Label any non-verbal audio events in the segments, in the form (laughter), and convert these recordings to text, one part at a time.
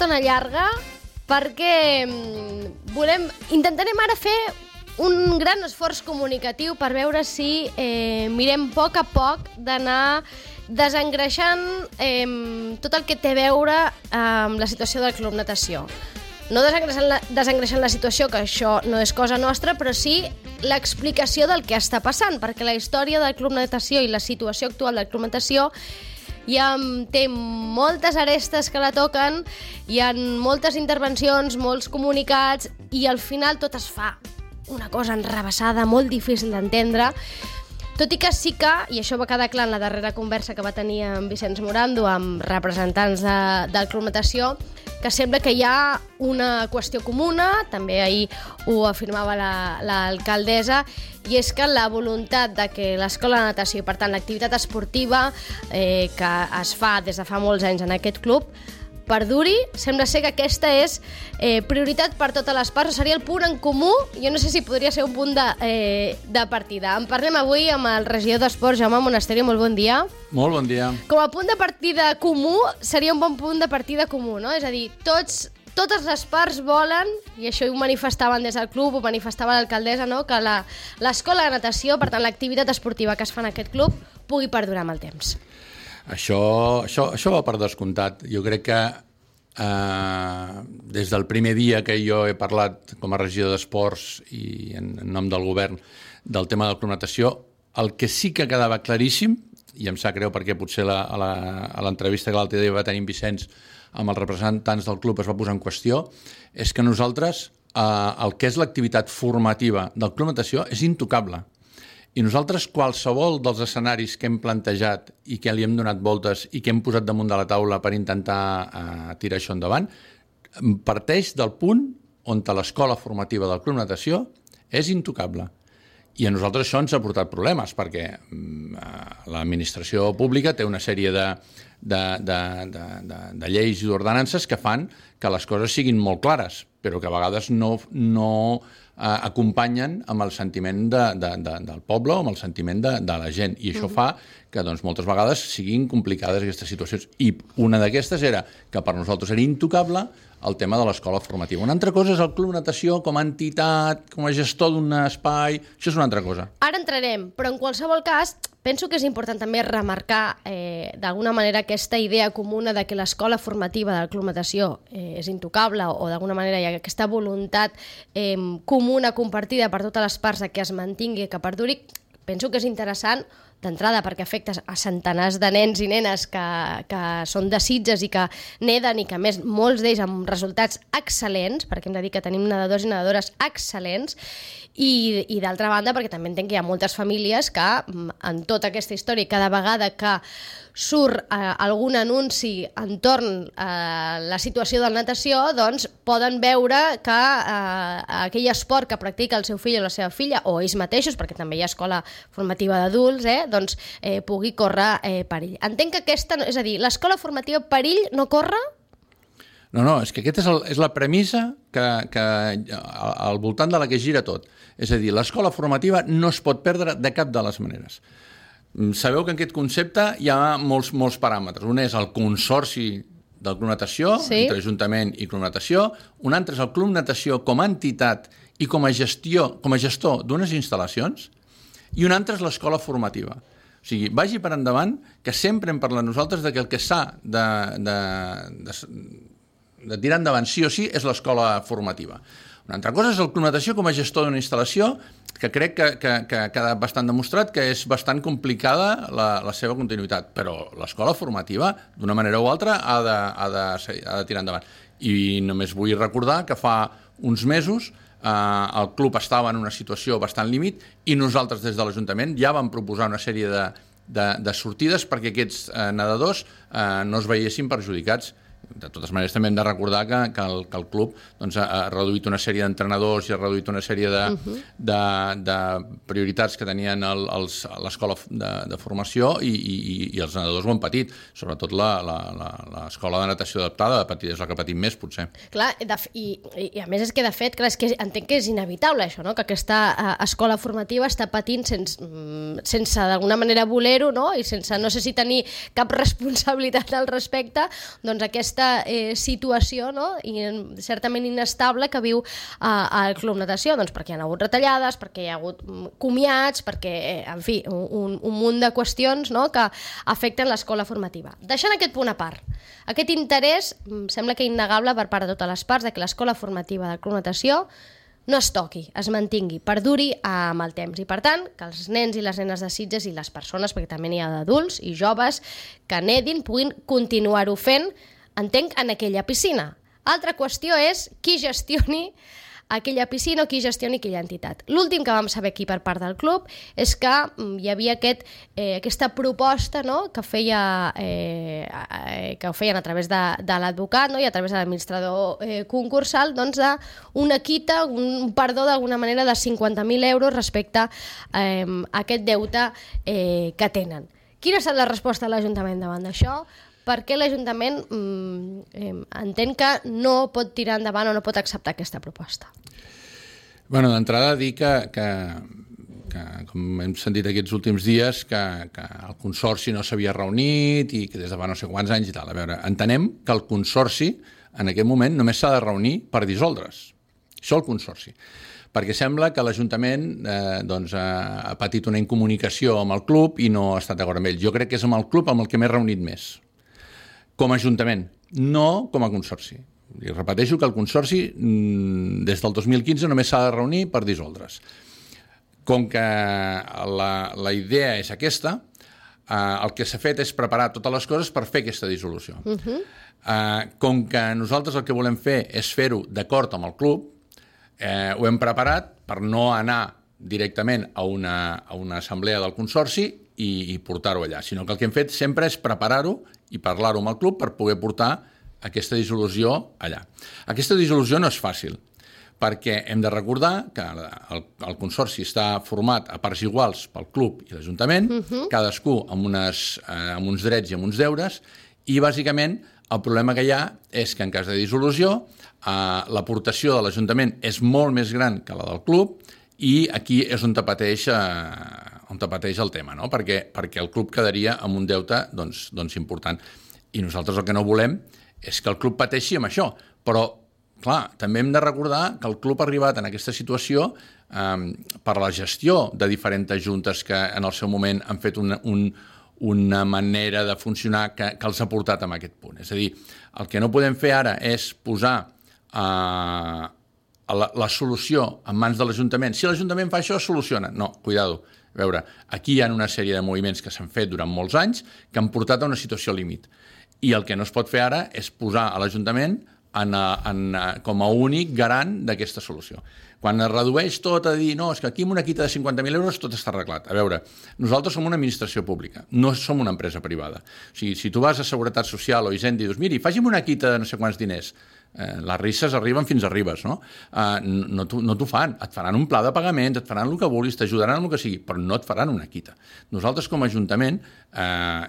Estona llarga perquè mm, volem, intentarem ara fer un gran esforç comunicatiu per veure si eh, mirem a poc a poc d'anar desengreixant eh, tot el que té a veure amb la situació del Club Natació. No desengreixant la, desengreixant la situació, que això no és cosa nostra, però sí l'explicació del que està passant, perquè la història del Club Natació i la situació actual del Club Natació ja té moltes arestes que la toquen, hi ha moltes intervencions, molts comunicats, i al final tot es fa una cosa enrabassada, molt difícil d'entendre, tot i que sí que, i això va quedar clar en la darrera conversa que va tenir amb Vicenç Morando, amb representants de, del Club Natació, que sembla que hi ha una qüestió comuna, també ahir ho afirmava l'alcaldessa, la, i és que la voluntat de que l'escola de natació, per tant l'activitat esportiva eh, que es fa des de fa molts anys en aquest club, perduri, sembla ser que aquesta és eh, prioritat per totes les parts, seria el punt en comú, jo no sé si podria ser un punt de, eh, de partida. En parlem avui amb el regidor d'Esports, Jaume Monasteri, molt bon dia. Molt bon dia. Com a punt de partida comú, seria un bon punt de partida comú, no? És a dir, tots totes les parts volen, i això ho manifestaven des del club, ho manifestava l'alcaldessa, no? que l'escola de natació, per tant l'activitat esportiva que es fa en aquest club, pugui perdurar amb el temps. Això, això, això va per descomptat. Jo crec que eh, des del primer dia que jo he parlat com a regidor d'Esports i en, en nom del govern del tema de la clonatació, el que sí que quedava claríssim, i em sap greu perquè potser la, a l'entrevista que l'altre dia va tenir en Vicenç amb els representants del club es va posar en qüestió, és que nosaltres eh, el que és l'activitat formativa del Club Natació és intocable. I nosaltres qualsevol dels escenaris que hem plantejat i que li hem donat voltes i que hem posat damunt de la taula per intentar eh, tirar això endavant, parteix del punt on l'escola formativa del Club Natació és intocable. I a nosaltres això ens ha portat problemes, perquè eh, l'administració pública té una sèrie de, de, de, de, de, de lleis i d'ordenances que fan que les coses siguin molt clares, però que a vegades no, no eh, acompanyen amb el sentiment de, de, de, del poble o amb el sentiment de, de la gent. I això uh -huh. fa que doncs, moltes vegades siguin complicades aquestes situacions. I una d'aquestes era que per nosaltres era intocable el tema de l'escola formativa. Una altra cosa és el Club Natació com a entitat, com a gestor d'un espai, això és una altra cosa. Ara entrarem, però en qualsevol cas penso que és important també remarcar eh, d'alguna manera aquesta idea comuna de que l'escola formativa del Club Natació eh, és intocable o d'alguna manera hi ha aquesta voluntat eh, comuna, compartida per totes les parts que es mantingui, que perduri, penso que és interessant d'entrada perquè afecta a centenars de nens i nenes que, que són de Sitges i que neden i que més molts d'ells amb resultats excel·lents, perquè hem de dir que tenim nedadors i nedadores excel·lents, i, i d'altra banda perquè també entenc que hi ha moltes famílies que mm, en tota aquesta història cada vegada que surt eh, algun anunci entorn a eh, la situació de la natació, doncs poden veure que eh, aquell esport que practica el seu fill o la seva filla, o ells mateixos, perquè també hi ha escola formativa d'adults, eh, doncs eh, pugui córrer eh, perill. Entenc que aquesta, és a dir, l'escola formativa perill no corre? No, no, és que aquesta és, el, és la premissa que, que al voltant de la que gira tot. És a dir, l'escola formativa no es pot perdre de cap de les maneres. Mm, sabeu que en aquest concepte hi ha molts, molts paràmetres. Un és el consorci del Club Natació, sí. entre Ajuntament i Club Natació. Un altre és el Club Natació com a entitat i com a, gestió, com a gestor d'unes instal·lacions i un altre és l'escola formativa. O sigui, vagi per endavant que sempre hem parlat nosaltres de que el que s'ha de, de, de, de tirar endavant sí o sí és l'escola formativa. Una altra cosa és el Club Natació com a gestor d'una instal·lació que crec que, que, que ha quedat bastant demostrat que és bastant complicada la, la seva continuïtat, però l'escola formativa, d'una manera o altra, ha de, ha, de, ha de tirar endavant. I només vull recordar que fa uns mesos eh, el club estava en una situació bastant límit i nosaltres des de l'Ajuntament ja vam proposar una sèrie de, de, de sortides perquè aquests eh, nedadors eh, no es veiessin perjudicats de totes maneres també hem de recordar que, que, el, que el club doncs, ha, reduït una sèrie d'entrenadors i ha reduït una sèrie de, uh -huh. de, de prioritats que tenien l'escola de, de formació i, i, i els nedadors ho han patit, sobretot l'escola de natació adaptada ha patit, és la que ha patit més, potser. Clar, de, i, i a més és que de fet, clar, és que entenc que és inevitable això, no? que aquesta uh, escola formativa està patint sense, mm, sense d'alguna manera voler-ho no? i sense no sé si tenir cap (laughs) responsabilitat al respecte, doncs aquesta aquesta eh, situació no? I, certament inestable que viu eh, el Club Natació, doncs perquè hi ha hagut retallades, perquè hi ha hagut mm, comiats, perquè, eh, en fi, un, un munt de qüestions no? que afecten l'escola formativa. Deixant aquest punt a part, aquest interès mm, sembla que innegable per part de totes les parts de que l'escola formativa del Club Natació no es toqui, es mantingui, perduri amb el temps. I, per tant, que els nens i les nenes de Sitges i les persones, perquè també n'hi ha d'adults i joves, que nedin, puguin continuar-ho fent entenc, en aquella piscina. Altra qüestió és qui gestioni aquella piscina o qui gestioni aquella entitat. L'últim que vam saber aquí per part del club és que mm, hi havia aquest, eh, aquesta proposta no? que, feia, eh, eh, que ho feien a través de, de l'advocat no? i a través de l'administrador eh, concursal doncs, una quita, un perdó d'alguna manera de 50.000 euros respecte eh, a aquest deute eh, que tenen. Quina ha estat la resposta de l'Ajuntament davant d'això? Perquè l'Ajuntament mm, entén que no pot tirar endavant o no pot acceptar aquesta proposta. Bueno, d'entrada dir que, que, que, com hem sentit aquests últims dies, que, que el Consorci no s'havia reunit i que des de fa no sé quants anys i tal. A veure, entenem que el Consorci en aquest moment només s'ha de reunir per dissoldre's. Això el Consorci perquè sembla que l'Ajuntament eh, doncs, ha, ha patit una incomunicació amb el club i no ha estat d'acord amb ell. Jo crec que és amb el club amb el que m'he reunit més com a Ajuntament, no com a Consorci. I repeteixo que el Consorci mm, des del 2015 només s'ha de reunir per dissoldre's. Com que la, la idea és aquesta, eh, el que s'ha fet és preparar totes les coses per fer aquesta dissolució. Uh -huh. eh, com que nosaltres el que volem fer és fer-ho d'acord amb el club, eh, ho hem preparat per no anar directament a una, a una assemblea del Consorci i, i portar-ho allà, sinó que el que hem fet sempre és preparar-ho i parlar-ho amb el club per poder portar aquesta dissolució allà. Aquesta dissolució no és fàcil, perquè hem de recordar que el, el Consorci està format a parts iguals pel club i l'Ajuntament, uh mhm. -huh. cadascú amb, unes, eh, amb uns drets i amb uns deures, i bàsicament el problema que hi ha és que en cas de dissolució eh, l'aportació de l'Ajuntament és molt més gran que la del club i aquí és on pateix eh, on pateix el tema, no? perquè, perquè el club quedaria amb un deute doncs, doncs important. I nosaltres el que no volem és que el club pateixi amb això, però clar, també hem de recordar que el club ha arribat en aquesta situació eh, per la gestió de diferents juntes que en el seu moment han fet una, un, una manera de funcionar que, que els ha portat a aquest punt. És a dir, el que no podem fer ara és posar eh, la, la solució en mans de l'Ajuntament. Si l'Ajuntament fa això, soluciona. No, cuidado. A veure, aquí hi ha una sèrie de moviments que s'han fet durant molts anys que han portat a una situació límit. I el que no es pot fer ara és posar a l'Ajuntament en, en, com a únic garant d'aquesta solució. Quan es redueix tot a dir, no, és que aquí amb una quita de 50.000 euros tot està arreglat. A veure, nosaltres som una administració pública, no som una empresa privada. O sigui, si tu vas a Seguretat Social o Hisenda i dius, miri, faci'm una quita de no sé quants diners, Eh, les risses arriben fins a ribes, no? Eh, no no t'ho fan. Et faran un pla de pagaments, et faran el que vulguis, t'ajudaran amb el que sigui, però no et faran una quita. Nosaltres, com a Ajuntament, eh,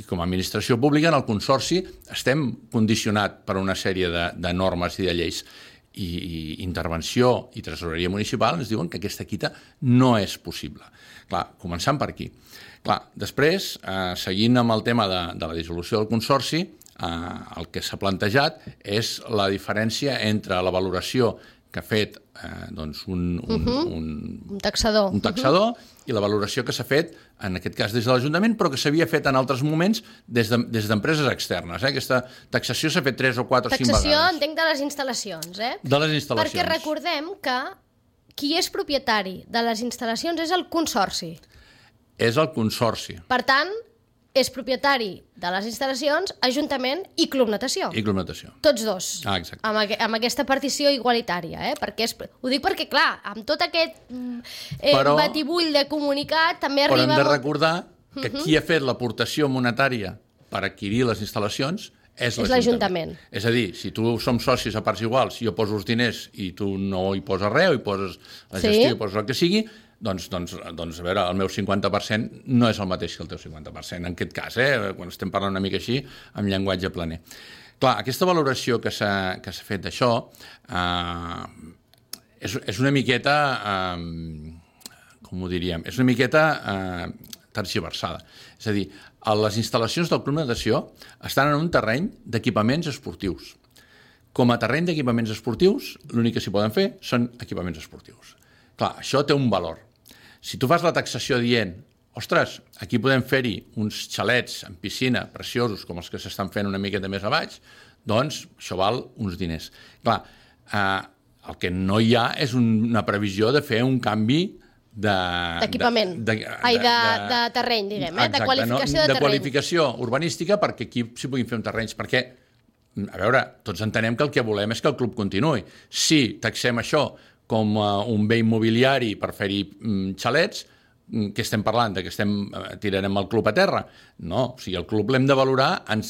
i com a administració pública, en el Consorci estem condicionat per una sèrie de, de normes i de lleis i, i intervenció i tresoreria municipal ens diuen que aquesta quita no és possible. Clar, començant per aquí. Clar, després, eh, seguint amb el tema de, de la dissolució del Consorci, eh, el que s'ha plantejat és la diferència entre la valoració que ha fet eh, doncs un, un, uh -huh. un, un taxador, un taxador uh -huh. i la valoració que s'ha fet, en aquest cas des de l'Ajuntament, però que s'havia fet en altres moments des d'empreses de, des externes. Eh? Aquesta taxació s'ha fet 3 o 4 o 5 vegades. Taxació, entenc, de les instal·lacions, eh? De les instal·lacions. Perquè recordem que qui és propietari de les instal·lacions és el Consorci. És el Consorci. Per tant, és propietari de les instal·lacions, Ajuntament i Club Natació. I Club Natació. Tots dos. Ah, exacte. Amb, aqu amb aquesta partició igualitària, eh? Perquè és, ho dic perquè, clar, amb tot aquest mm, eh, Però- batibull de comunicat també Però arriba... hem de recordar que Mhm. qui ha fet l'aportació monetària per adquirir les instal·lacions és l'Ajuntament. És a dir, si tu som socis a parts iguals, jo poso els diners i tu no hi poses res, o hi poses la Sí. gestió, hi poses el que sigui, doncs, doncs, doncs, a veure, el meu 50% no és el mateix que el teu 50%, en aquest cas, eh, quan estem parlant una mica així, amb llenguatge planer. Clar, aquesta valoració que s'ha fet d'això eh, és, és una miqueta... Eh, com ho diríem, és una miqueta eh, tergiversada. És a dir, les instal·lacions del Club Natació estan en un terreny d'equipaments esportius. Com a terreny d'equipaments esportius, l'únic que s'hi poden fer són equipaments esportius. Clar, això té un valor. Si tu fas la taxació dient ostres, aquí podem fer-hi uns xalets amb piscina preciosos com els que s'estan fent una miqueta més a baix, doncs això val uns diners. Clar, eh, el que no hi ha és un, una previsió de fer un canvi de... D'equipament. Ai, de, de terreny, diguem, eh? de qualificació no? de de terreny. qualificació urbanística perquè aquí s'hi puguin fer uns terrenys, perquè a veure, tots entenem que el que volem és que el club continuï. Si taxem això com uh, un bé immobiliari per fer-hi mm, xalets, mm, què estem parlant? De que estem eh, tirarem el club a terra? No, o sigui, el club l'hem de valorar en,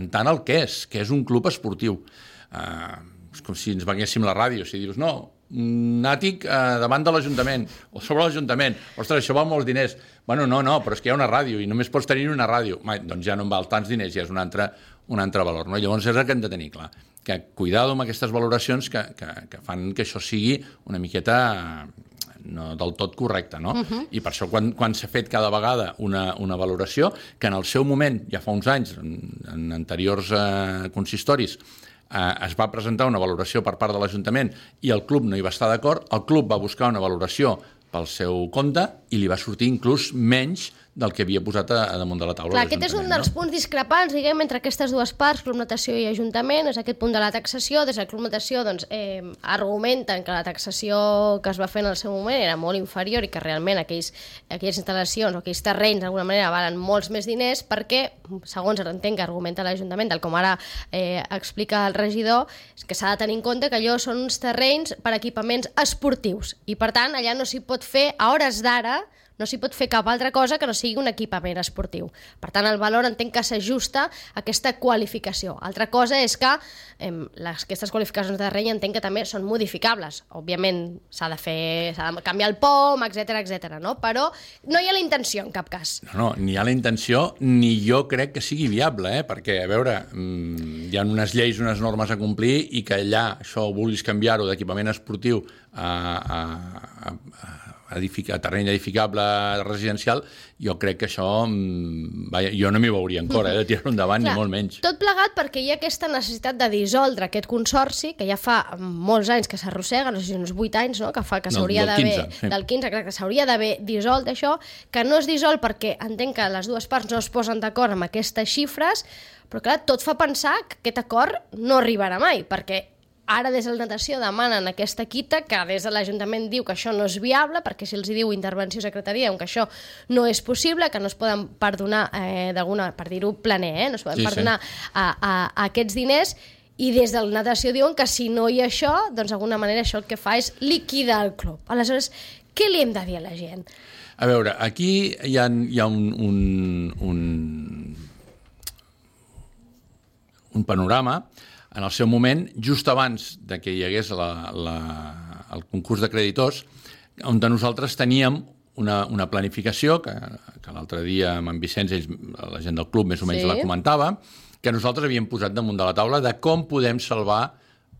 en tant el que és, que és un club esportiu. Uh, és com si ens venguéssim la ràdio, si dius, no, un àtic eh, davant de l'Ajuntament o sobre l'Ajuntament, ostres, això val molts diners. Bueno, no, no, però és que hi ha una ràdio i només pots tenir una ràdio. Ma, doncs ja no em val tants diners, ja és un altre, un altre valor. No? Llavors és el que hem de tenir clar, que cuidado amb aquestes valoracions que, que, que fan que això sigui una miqueta eh, no del tot correcte, no? Uh -huh. I per això quan, quan s'ha fet cada vegada una, una valoració, que en el seu moment, ja fa uns anys, en, en anteriors eh, consistoris, eh, es va presentar una valoració per part de l'Ajuntament i el club no hi va estar d'acord, el club va buscar una valoració pel seu compte i li va sortir inclús menys del que havia posat a, a damunt de la taula Clar, aquest és un dels punts discrepants, diguem, entre aquestes dues parts, Club Natació i Ajuntament, és aquest punt de la taxació. Des del Club Natació doncs, eh, argumenten que la taxació que es va fer en el seu moment era molt inferior i que realment aquells, aquelles instal·lacions o aquells terrenys d'alguna manera valen molts més diners perquè, segons entenc que argumenta l'Ajuntament, tal com ara eh, explica el regidor, és que s'ha de tenir en compte que allò són uns terrenys per equipaments esportius i, per tant, allà no s'hi pot fer, a hores d'ara, no s'hi pot fer cap altra cosa que no sigui un equipament esportiu. Per tant, el valor entenc que s'ajusta a aquesta qualificació. Altra cosa és que eh, les, aquestes qualificacions de terreny entenc que també són modificables. Òbviament s'ha de fer, s'ha de canviar el POM, etc etc. no? però no hi ha la intenció en cap cas. No, no, ni hi ha la intenció, ni jo crec que sigui viable, eh? perquè, a veure, mm, hi ha unes lleis, unes normes a complir i que allà això vulguis canviar-ho d'equipament esportiu a, a, a, a, edifica, a terreny edificable residencial, jo crec que això, mm, vaja, jo no m'hi veuria encara, eh, de tirar-ho endavant, ni molt menys. Tot plegat perquè hi ha aquesta necessitat de dissoldre aquest consorci, que ja fa molts anys que s'arrossega, no sé si uns 8 anys, no? que fa que No, s'hauria del d'haver... 15, sí. Del 15, crec que s'hauria d'haver dissolt això, que no es dissol perquè entenc que les dues parts no es posen d'acord amb aquestes xifres, però clar, tot fa pensar que aquest acord no arribarà mai, perquè ara des de la natació demanen aquesta quita, que des de l'Ajuntament diu que això no és viable, perquè si els hi diu intervenció secretaria, que això no és possible, que no es poden perdonar, eh, d'alguna, per dir-ho planer, eh, no es poden Sí, sí. perdonar a, a, a aquests diners, i des de la natació diuen que si no hi ha això, doncs d'alguna manera això el que fa és liquidar el club. Aleshores, què li hem de dir a la gent? A veure, aquí hi ha, hi ha un, un, un, un panorama. En el seu moment, just abans de que hi hagués la, la, el concurs de creditors, on nosaltres teníem una, una planificació, que, que l'altre dia amb en Vicenç, ells, la gent del club més o menys Sí. la comentava, que nosaltres havíem posat damunt de la taula de com podem salvar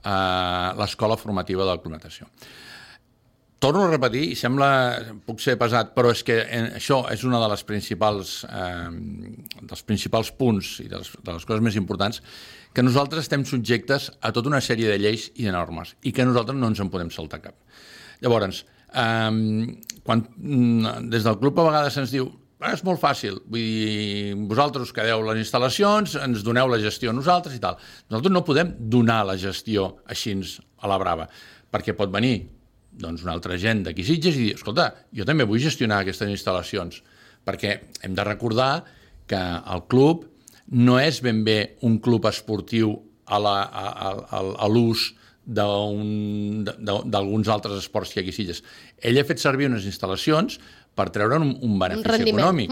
eh, l'escola formativa del Club Natació. Torno a repetir, i sembla, puc ser pesat, però és que això és una de les principals, eh, dels principals punts i de les, de les coses més importants, que nosaltres estem subjectes a tota una sèrie de lleis i de normes i que nosaltres no ens en podem saltar cap. Llavors, eh, quan mm, des del club a vegades se'ns diu "Ah, és molt fàcil, vull dir, vosaltres quedeu les instal·lacions, ens doneu la gestió a nosaltres i tal. Nosaltres no podem donar la gestió així a la brava, perquè pot venir doncs, una altra gent d'aquí Sitges i dir, escolta, jo també vull gestionar aquestes instal·lacions, perquè hem de recordar que el club no és ben bé un club esportiu a l'ús d'alguns altres esports que aquí Sitges. Ell ha fet servir unes instal·lacions per treure'n un, un benefici rendiment. econòmic.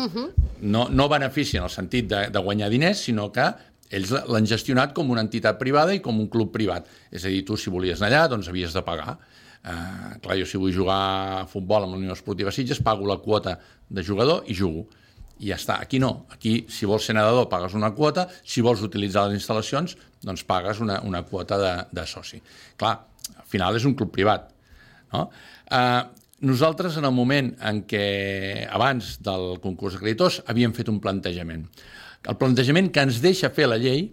no, no benefici en el sentit de, de guanyar diners, sinó que ells l'han gestionat com una entitat privada i com un club privat. És a dir, tu si volies anar allà, doncs havies de pagar. Uh, clar, jo si vull jugar a futbol amb la Unió Esportiva Sitges, pago la quota de jugador i jugo. I ja està. Aquí no. Aquí, si vols ser nedador, pagues una quota. Si vols utilitzar les instal·lacions, doncs pagues una, una quota de, de soci. Clar, al final és un club privat. No? Uh, nosaltres, en el moment en què, abans del concurs de creditors, havíem fet un plantejament. El plantejament que ens deixa fer la llei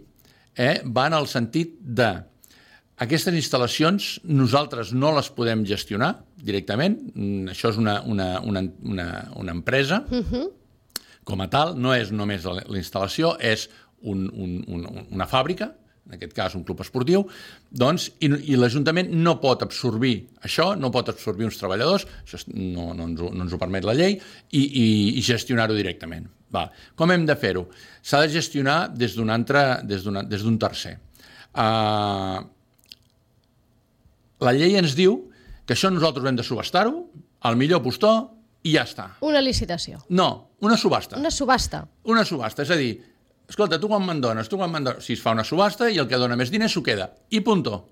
eh, va en el sentit de aquestes instal·lacions nosaltres no les podem gestionar directament, Mm, això és una, una, una, una, una empresa, com a tal, no és només la la instal·lació, és un, un, un, una fàbrica, en aquest cas un club esportiu, doncs, i, i l'Ajuntament no pot absorbir això, no pot absorbir uns treballadors, això no, no, ens, ho, no ens ho permet la llei, i, i, i gestionar-ho directament. Va. Com hem de fer-ho? S'ha de gestionar des d'un altre, des d'un tercer. Uh, la llei ens diu que això nosaltres hem de subestar-ho, al millor postor, i ja està. Una licitació. No, una subhasta. Una subhasta. Una subhasta, és a dir, escolta, tu quan me'n dones, tu quan me'n dones... Si es fa una subhasta i el que dona més diners s'ho queda. I punto.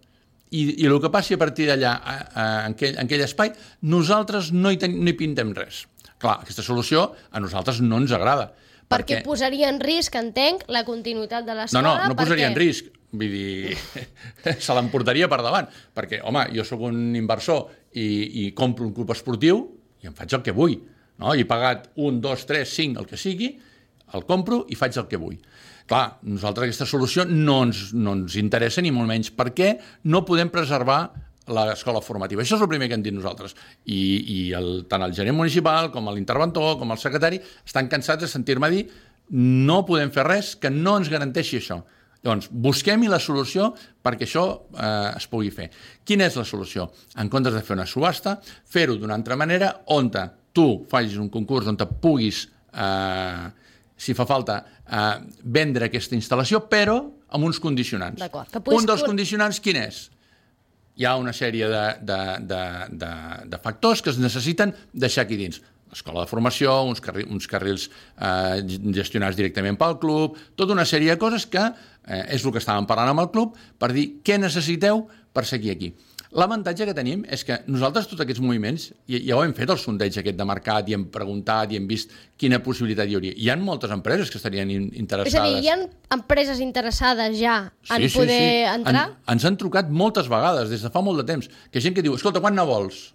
I, I el que passi a partir d'allà, en, aquell, en aquell espai, nosaltres no hi, ten, no hi pintem res. Clar, aquesta solució a nosaltres no ens agrada. Perquè posaria en risc, entenc, la continuïtat de No, l'escola. no, no posaria perquè- en risc. Vull dir, (laughs) se l'emportaria per davant. Perquè, home, jo sóc un inversor i, i compro un club esportiu i em faig el que vull. No? I he pagat un, dos, tres, cinc, el que sigui, el compro i faig el que vull. Clar, nosaltres aquesta solució no ens, no ens interessa ni molt menys perquè no podem preservar l'escola formativa. Això és el primer que hem dit nosaltres. I, i el, tant el gerent municipal com l'interventor, com el secretari, estan cansats de sentir-me dir no podem fer res que no ens garanteixi això. Llavors, busquem-hi la solució perquè això eh, es pugui fer. Quina és la solució? En comptes de fer una subhasta, fer-ho d'una altra manera on tu facis un concurs on puguis, eh, si fa falta, eh, vendre aquesta instal·lació, però amb uns condicionants. D'acord, puguis Un dels condicionants quin és? hi ha una sèrie de, de, de, de, de factors que es necessiten deixar aquí dins. L'escola de formació, uns, carri, uns carrils eh, gestionats directament pel club, tota una sèrie de coses que eh, és el que estàvem parlant amb el club per dir què necessiteu per seguir aquí. L'avantatge que tenim és que nosaltres tots aquests moviments, ja, ja ho hem fet el sondeig aquest de mercat i hem preguntat i hem vist quina possibilitat hi hauria. Hi ha moltes empreses que estarien in- interessades. És a dir, hi ha empreses interessades ja en poder entrar? En, ens han trucat moltes vegades, des de fa molt de temps, que gent que diu, escolta, quan ne vols?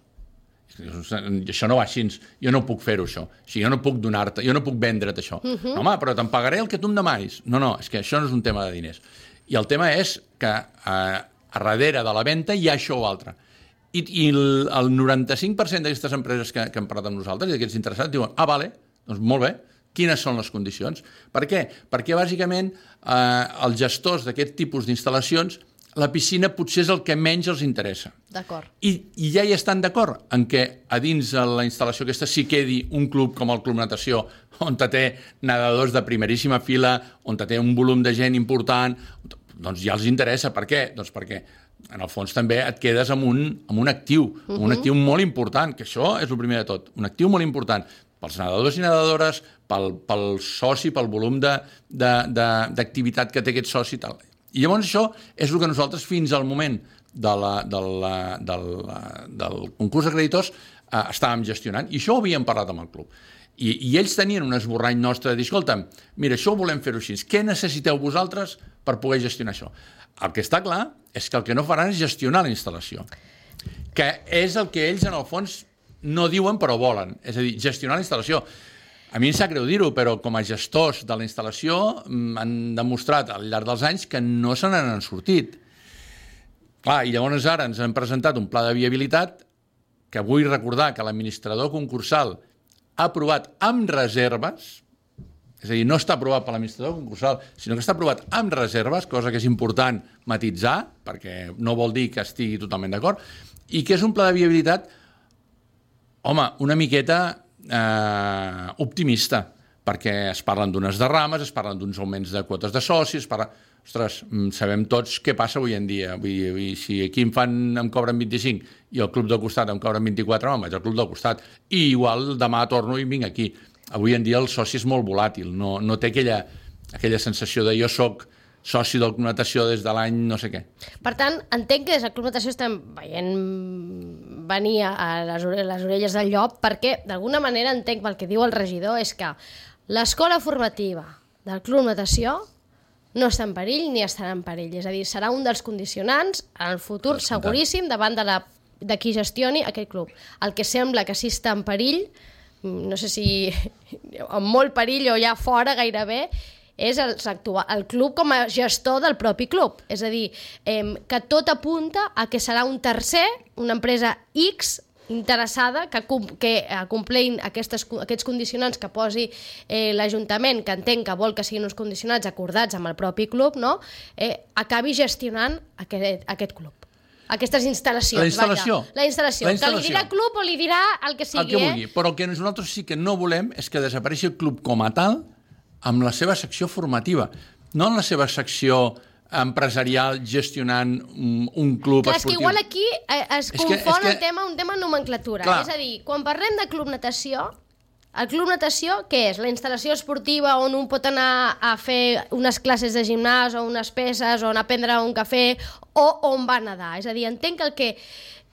Això no va així, jo no puc fer-ho, això. O sigui, jo no puc donar-te, jo no puc vendre't això. Uh -huh. Home, però te'n pagaré el que tu em demanis. No, no, és que això no és un tema de diners. I el tema és que eh, a darrere de la venda hi ha això o altre. I, i el, el 95% d'aquestes empreses que, que han parlat amb nosaltres i d'aquests interessats diuen, ah, vale, doncs molt bé, quines són les condicions? Per què? Perquè, bàsicament, eh, els gestors d'aquest tipus d'instal·lacions, la piscina potser és el que menys els interessa. D'acord. I, I ja hi estan d'acord en que a dins de la instal·lació aquesta s'hi quedi un club com el Club Natació, on té nedadors de primeríssima fila, on té un volum de gent important, doncs ja els interessa. Per què? Doncs perquè en el fons també et quedes amb un, amb un actiu, uh -huh. un actiu molt important, que això és el primer de tot, un actiu molt important pels nedadors i nedadores, pel, pel soci, pel volum d'activitat que té aquest soci i tal. I llavors això és el que nosaltres fins al moment de la, de la, de la, del concurs de creditors eh, estàvem gestionant i això ho havíem parlat amb el club. I, i ells tenien un esborrany nostre de dir, escolta, mira, això volem fer-ho així. Què necessiteu vosaltres per poder gestionar això? El que està clar és que el que no faran és gestionar la instal·lació, que és el que ells, en el fons, no diuen però volen, és a dir, gestionar la instal·lació. A mi em sap greu dir-ho, però com a gestors de la instal·lació mm, han demostrat al llarg dels anys que no se n'han sortit. Clar, i llavors ara ens han presentat un pla de viabilitat que vull recordar que l'administrador concursal ha aprovat amb reserves, és a dir, no està aprovat per l'administrador concursal, sinó que està aprovat amb reserves, cosa que és important matitzar, perquè no vol dir que estigui totalment d'acord, i que és un pla de viabilitat, home, una miqueta eh, optimista, perquè es parlen d'unes derrames, es parlen d'uns augments de quotes de socis, parla... Ostres, mm, sabem tots què passa avui en dia. Vull dir, si aquí em, fan, em cobren 25 i el club del costat em cobren 24, me'n vaig al club del costat. I igual demà torno i vinc aquí. Avui en dia el soci és molt volàtil, no, no té aquella, aquella sensació de jo sóc soci del Club Natació des de l'any no sé què. Per tant, entenc que des del Club Natació estem veient venir a les, les orelles del llop perquè, d'alguna manera, entenc pel que diu el regidor, és que l'escola formativa del Club Natació no està en perill ni estarà en perill. És a dir, serà un dels condicionants en el futur seguríssim davant de, la, de qui gestioni aquest club. El que sembla que sí està en perill, no sé si (laughs) en molt perill o ja fora gairebé, és el, el club com a gestor del propi club. És a dir, eh, que tot apunta a que serà un tercer, una empresa X, interessada que, que eh, complint aquestes, aquests condicionants que posi eh, l'Ajuntament, que entenc que vol que siguin uns condicionats acordats amb el propi club, no? eh, acabi gestionant aquest, aquest club aquestes instal·lacions. La instal·lació. Vaja. La instal·lació. La instal·lació. Que li dirà club o li dirà el que sigui, el que vulgui. eh? Però el que nosaltres sí que no volem és que desapareixi el club com a tal amb la seva secció formativa, no en la seva secció empresarial gestionant un, club Clar, esportiu. és que igual aquí eh, es És confon que- és que- el tema un tema de nomenclatura. Clar. És a dir, quan parlem de club natació, el club natació, què és? La instal·lació esportiva on un pot anar a fer unes classes de gimnàs o unes peces o anar a prendre un cafè o on va nedar. És a dir, entenc que el que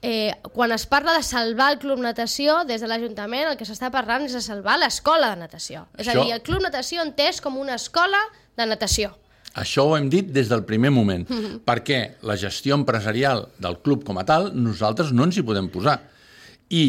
eh, quan es parla de salvar el club natació, des de l'Ajuntament el que s'està parlant és de salvar l'escola de natació. És a Això- dir, el club natació entès com una escola de natació. Això ho hem dit des del primer moment, (laughs) perquè la gestió empresarial del club com a tal, nosaltres no ens hi podem posar. I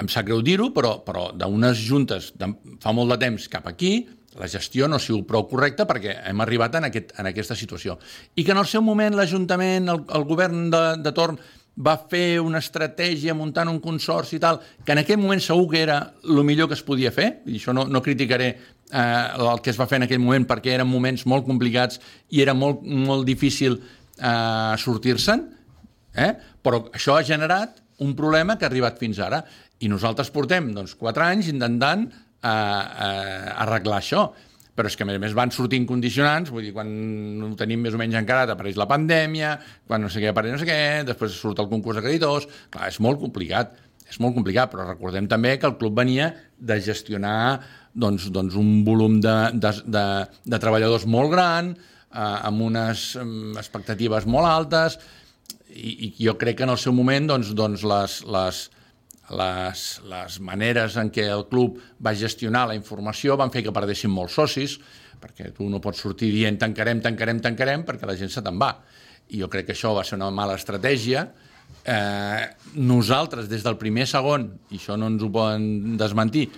em sap greu dir-ho, però, però d'unes juntes de, fa molt de temps cap aquí, la gestió no ha sigut prou correcta perquè hem arribat en, aquest, en aquesta situació. I que en el seu moment l'Ajuntament, el, el govern de, de torn, va fer una estratègia muntant un consorci i tal, que en aquell moment segur que era el millor que es podia fer, i això no, no criticaré eh, el que es va fer en aquell moment perquè eren moments molt complicats i era molt, molt difícil eh, sortir-se'n, eh? però això ha generat un problema que ha arribat fins ara i nosaltres portem doncs, quatre anys intentant eh, eh, arreglar això però és que a més a més van sortint condicionants, vull dir, quan ho tenim més o menys encarat apareix la pandèmia, quan no sé què apareix no sé què, després surt el concurs de creditors, clar, és molt complicat, és molt complicat, però recordem també que el club venia de gestionar doncs, doncs un volum de, de, de, de treballadors molt gran, eh, amb unes mm, expectatives molt altes, i, i jo crec que en el seu moment doncs, doncs les, les, les, les maneres en què el club va gestionar la informació van fer que perdessin molts socis, perquè tu no pots sortir dient tancarem, tancarem, tancarem, perquè la gent se te'n va. I jo crec que això va ser una mala estratègia. Eh, nosaltres, des del primer segon, i això no ens ho poden desmentir,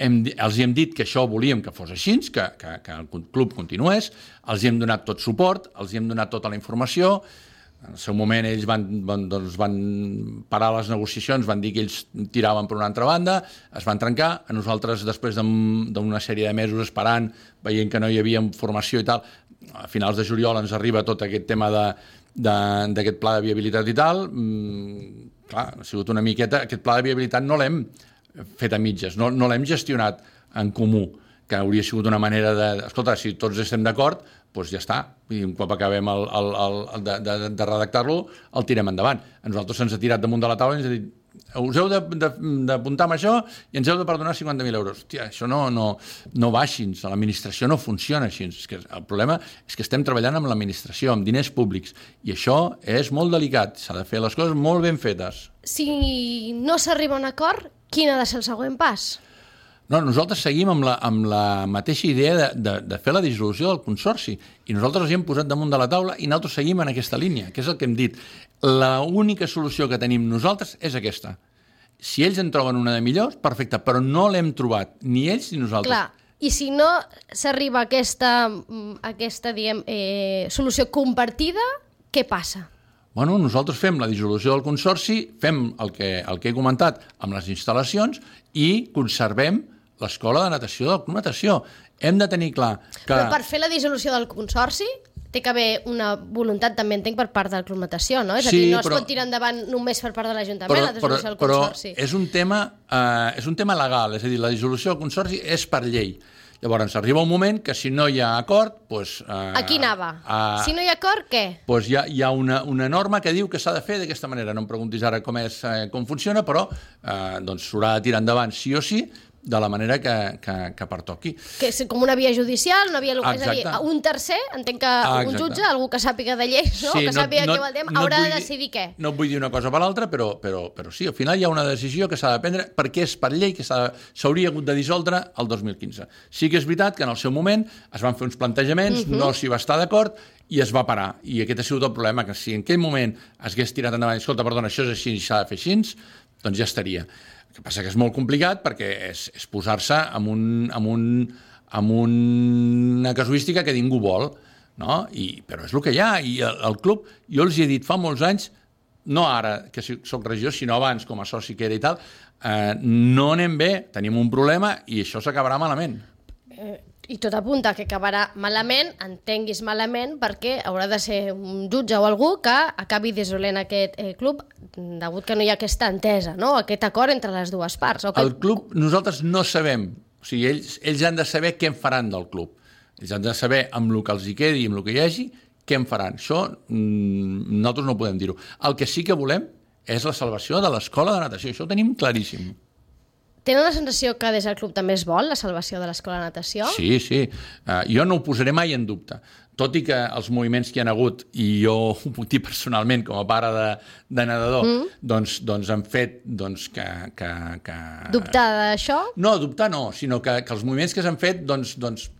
hem, els hem dit que això volíem que fos així, que, que, que el club continués, els hem donat tot suport, els hem donat tota la informació, en el seu moment ells van, van, doncs van parar les negociacions, van dir que ells tiraven per una altra banda, es van trencar, a nosaltres després d'una sèrie de mesos esperant, veient que no hi havia formació i tal, a finals de juliol ens arriba tot aquest tema d'aquest pla de viabilitat i tal, mm, clar, ha sigut una miqueta... Aquest pla de viabilitat no l'hem fet a mitges, no, no l'hem gestionat en comú, que hauria sigut una manera de... Escolta, si tots estem d'acord, doncs ja està. I un cop acabem el, el, el, de, de, de redactar-lo, el tirem endavant. A nosaltres se'ns ha tirat damunt de la taula i ens ha dit us heu d'apuntar amb això i ens heu de perdonar 50.000 euros. Hòstia, això no, no, no va així, l'administració no funciona així. És que el problema és que estem treballant amb l'administració, amb diners públics, i això és molt delicat, s'ha de fer les coses molt ben fetes. Si no s'arriba a un acord, quin ha de ser el següent pas? No, nosaltres seguim amb la, amb la mateixa idea de, de, de fer la dissolució del consorci i nosaltres els hi hem posat damunt de la taula i nosaltres seguim en aquesta línia, que és el que hem dit. La única solució que tenim nosaltres és aquesta. Si ells en troben una de millors, perfecte, però no l'hem trobat, ni ells ni nosaltres. Clar, i si no s'arriba a aquesta, aquesta diguem, eh, solució compartida, què passa? Bueno, nosaltres fem la dissolució del consorci, fem el que, el que he comentat amb les instal·lacions i conservem l'escola de natació del Club Natació. Hem de tenir clar que... Però per fer la dissolució del consorci té que haver una voluntat, també entenc, per part del Club Natació, no? És a Sí, dir, no es però- pot tirar endavant només per part de l'Ajuntament, però, la però, dissolució del però Consorci. és un tema eh, és un tema legal, és a dir, la dissolució del consorci és per llei. Llavors, arriba un moment que si no hi ha acord, doncs... Eh, Aquí anava. eh, Si no hi ha acord, què? doncs hi ha, hi ha una, una norma que diu que s'ha de fer d'aquesta manera. No em preguntis ara com, és, eh, com funciona, però eh, doncs s'haurà de tirar endavant sí o sí de la manera que, que, que pertoqui. Que és com una via judicial, una via... És a dir, Exacte. un tercer, entenc que Ah, un exacte. jutge, algú que sàpiga de lleis, no? que sàpiga què vol dir, et haurà vull de dir- decidir què. No et vull dir una cosa per l'altra, però, però, però sí, al final hi ha una decisió que s'ha de prendre perquè és per llei que s'ha- s'hauria hagut de dissoldre el 2015. Sí que és veritat que en el seu moment es van fer uns plantejaments, Mhm. -huh. no s'hi va estar d'acord i es va parar. I aquest ha sigut el problema, que si en aquell moment es hagués tirat endavant, escolta, perdona, això és així i s'ha de fer així, doncs ja estaria. Que passa que és molt complicat perquè és, és posar-se amb, un, amb, un, amb una casuística que ningú vol, no? I, però és el que hi ha, i el, el club, jo els he dit fa molts anys, no ara que sóc regidor, sinó abans com a soci que era i tal, eh, no anem bé, tenim un problema i això s'acabarà malament. I tot apunta que acabarà malament, entenguis malament, perquè haurà de ser un jutge o algú que acabi dissolent aquest eh, club degut que no hi ha aquesta entesa, no? aquest acord entre les dues parts. O que... El club, nosaltres no sabem, o sigui, ells, ells han de saber què en faran del club. Ells han de saber amb el que els hi quedi i amb el que hi hagi, què en faran. Això mm, nosaltres no podem dir-ho. El que sí que volem és la salvació de l'escola de natació. Això ho tenim claríssim. Tenen la sensació que des del club també es vol la salvació de l'escola de natació? Sí, sí. Uh, jo no ho posaré mai en dubte. Tot i que els moviments que hi ha hagut, i jo (laughs) ho puc dir personalment com a pare de, de nedador, mm. doncs, doncs han fet doncs, que, que, que... Dubtar d'això? No, dubtar no, sinó que, que els moviments que s'han fet doncs, doncs,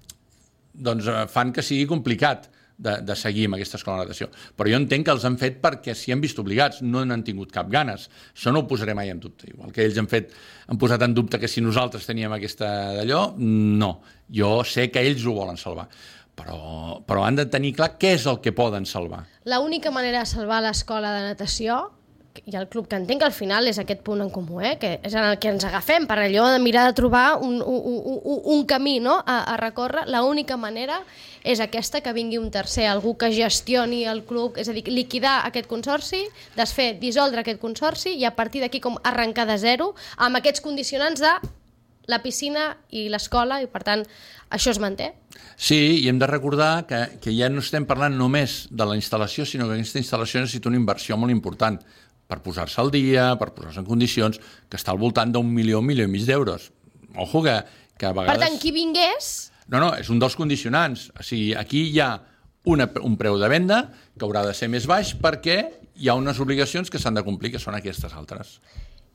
doncs eh, fan que sigui complicat de, de seguir amb aquesta escola de natació. Però jo entenc que els han fet perquè s'hi han vist obligats, no n'han tingut cap ganes. Això no ho posaré mai en dubte. Igual que ells han, fet, han posat en dubte que si nosaltres teníem aquesta d'allò, no. Jo sé que ells ho volen salvar. Però, però han de tenir clar què és el que poden salvar. La única manera de salvar l'escola de natació i el club que entenc que al final és aquest punt en comú, eh? que és en el que ens agafem per allò de mirar de trobar un, un, un, un camí no? a, a recórrer, l'única manera és aquesta, que vingui un tercer, algú que gestioni el club, és a dir, liquidar aquest consorci, desfer, dissoldre aquest consorci i a partir d'aquí com arrencar de zero amb aquests condicionants de la piscina i l'escola i per tant això es manté. Sí, i hem de recordar que, que ja no estem parlant només de la instal·lació, sinó que aquesta instal·lació necessita una inversió molt important per posar-se al dia, per posar-se en condicions, que està al voltant d'un milió, un milió i mig d'euros. Ojo que, que a vegades... Per tant, qui vingués No, no, és un dels condicionants. O sigui, aquí hi ha una, un preu de venda que haurà de ser més baix perquè hi ha unes obligacions que s'han de complir, que són aquestes altres.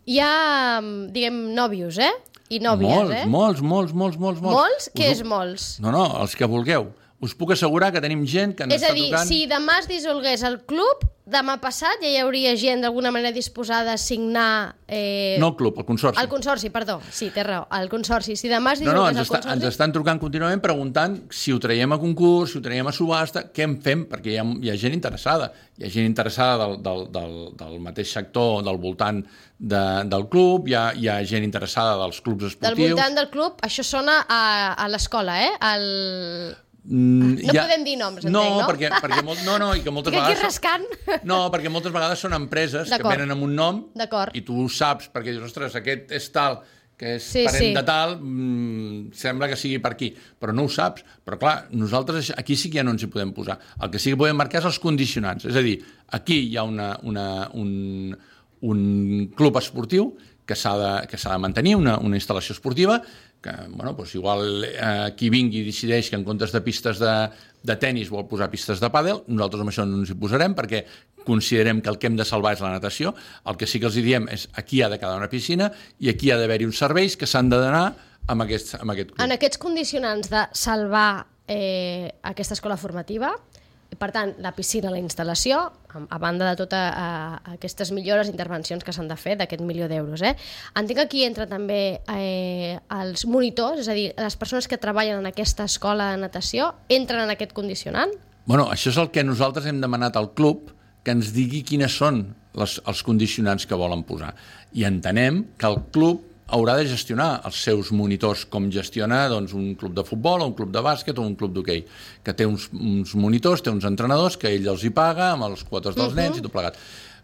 hi ha, diguem, nòvios, eh? I nòvies, molts, eh? molts, molts, molts, molts, molts. Molts? Què Us és molts? No, no, els que vulgueu. Us puc assegurar que tenim gent que ens És a està dir, trucant... si demà es dissolgués el club, demà passat ja hi hauria gent d'alguna manera disposada a signar... Eh, No el club, el consorci. El consorci, perdó. Sí, té raó. El consorci. Si demà es No, no, dissolgués ens, el està, consorci... ens estan trucant contínuament preguntant si ho traiem a concurs, si ho traiem a subhasta, què en fem, perquè hi ha, hi ha gent interessada. Hi ha gent interessada del, del, del, del mateix sector, del voltant de, del club, hi ha, hi ha gent interessada dels clubs Del esportius. voltant del club, això sona a, a l'escola, eh? El... Mm, No hi ha- podem dir noms, entenc, no, no? Perquè, perquè molt, no, no, i que moltes Estic aquí vegades... són- rascant. No, perquè moltes vegades són empreses que venen amb un nom i tu ho saps, perquè dius, ostres, aquest és tal, que és Sí, parent sí. de tal, mm, sembla que sigui per aquí, però no ho saps. Però clar, nosaltres aquí sí que ja no ens hi podem posar. El que sí que podem marcar és els condicionants. És a dir, aquí hi ha una, una, un, un club esportiu que s'ha de, que de mantenir, una, una instal·lació esportiva, que bueno, doncs igual eh, qui vingui decideix que en comptes de pistes de, de tennis vol posar pistes de pàdel, nosaltres amb això no ens hi posarem perquè considerem que el que hem de salvar és la natació. El que sí que els diem és aquí ha de quedar una piscina i aquí ha d'haver-hi uns serveis que s'han de donar amb aquest, amb aquest club. En aquests condicionants de salvar eh, aquesta escola formativa, per tant, la piscina, la instal·lació, a, banda de totes aquestes millores intervencions que s'han de fer d'aquest milió d'euros. Eh? Entenc que aquí entra també eh, els monitors, és a dir, les persones que treballen en aquesta escola de natació, entren en aquest condicionant? Bueno, això és el que nosaltres hem demanat al club, que ens digui quines són les, els condicionants que volen posar. I entenem que el club haurà de gestionar els seus monitors com gestiona doncs, un club de futbol o un club de bàsquet o un club d'hoquei, que té uns, uns monitors, té uns entrenadors que ell els hi paga amb els quotes dels uh -huh. nens i tot plegat.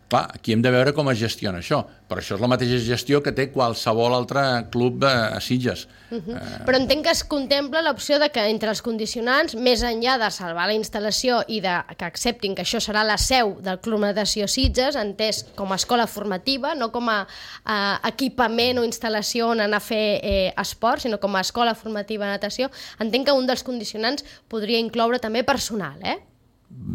Clar, aquí hem de veure com es gestiona això, però això és la mateixa gestió que té qualsevol altre club de, a Sitges. Uh -huh. eh... Però entenc que es contempla l'opció de que entre els condicionants, més enllà de salvar la instal·lació i de que acceptin que això serà la seu del Club Natació Sitges, entès com a escola formativa, no com a, a equipament o instal·lació on anar a fer eh, esport, sinó com a escola formativa de natació, entenc que un dels condicionants podria incloure també personal, eh?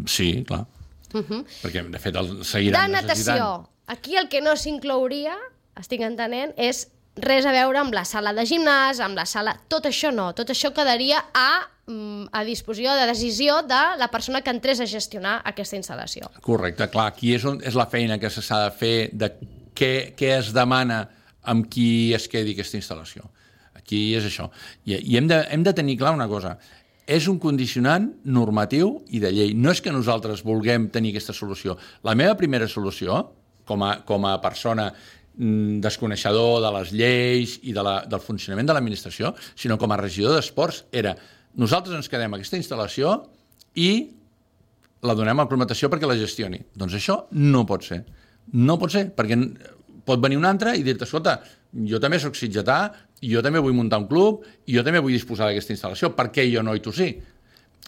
Sí, clar. Uh -huh. Perquè, de fet, el seguiran De natació. Aquí el que no s'inclouria, estic entenent, és res a veure amb la sala de gimnàs, amb la sala... Tot això no, tot això quedaria a, mm, a disposició de decisió de la persona que entrés a gestionar aquesta instal·lació. Correcte, clar, aquí és, on, és la feina que s'ha de fer de què, què es demana amb qui es quedi aquesta instal·lació. Aquí és això. I, i hem, de, hem de tenir clar una cosa és un condicionant normatiu i de llei. No és que nosaltres vulguem tenir aquesta solució. La meva primera solució, com a, com a persona mm, desconeixedor de les lleis i de la, del funcionament de l'administració, sinó com a regidor d'esports, era nosaltres ens quedem aquesta instal·lació i la donem a Club perquè la gestioni. Doncs això no pot ser. No pot ser, perquè pot venir un altre i dir-te, escolta, jo també sóc sitgetà, jo també vull muntar un club, i jo també vull disposar d'aquesta instal·lació, per què jo no i tu sí?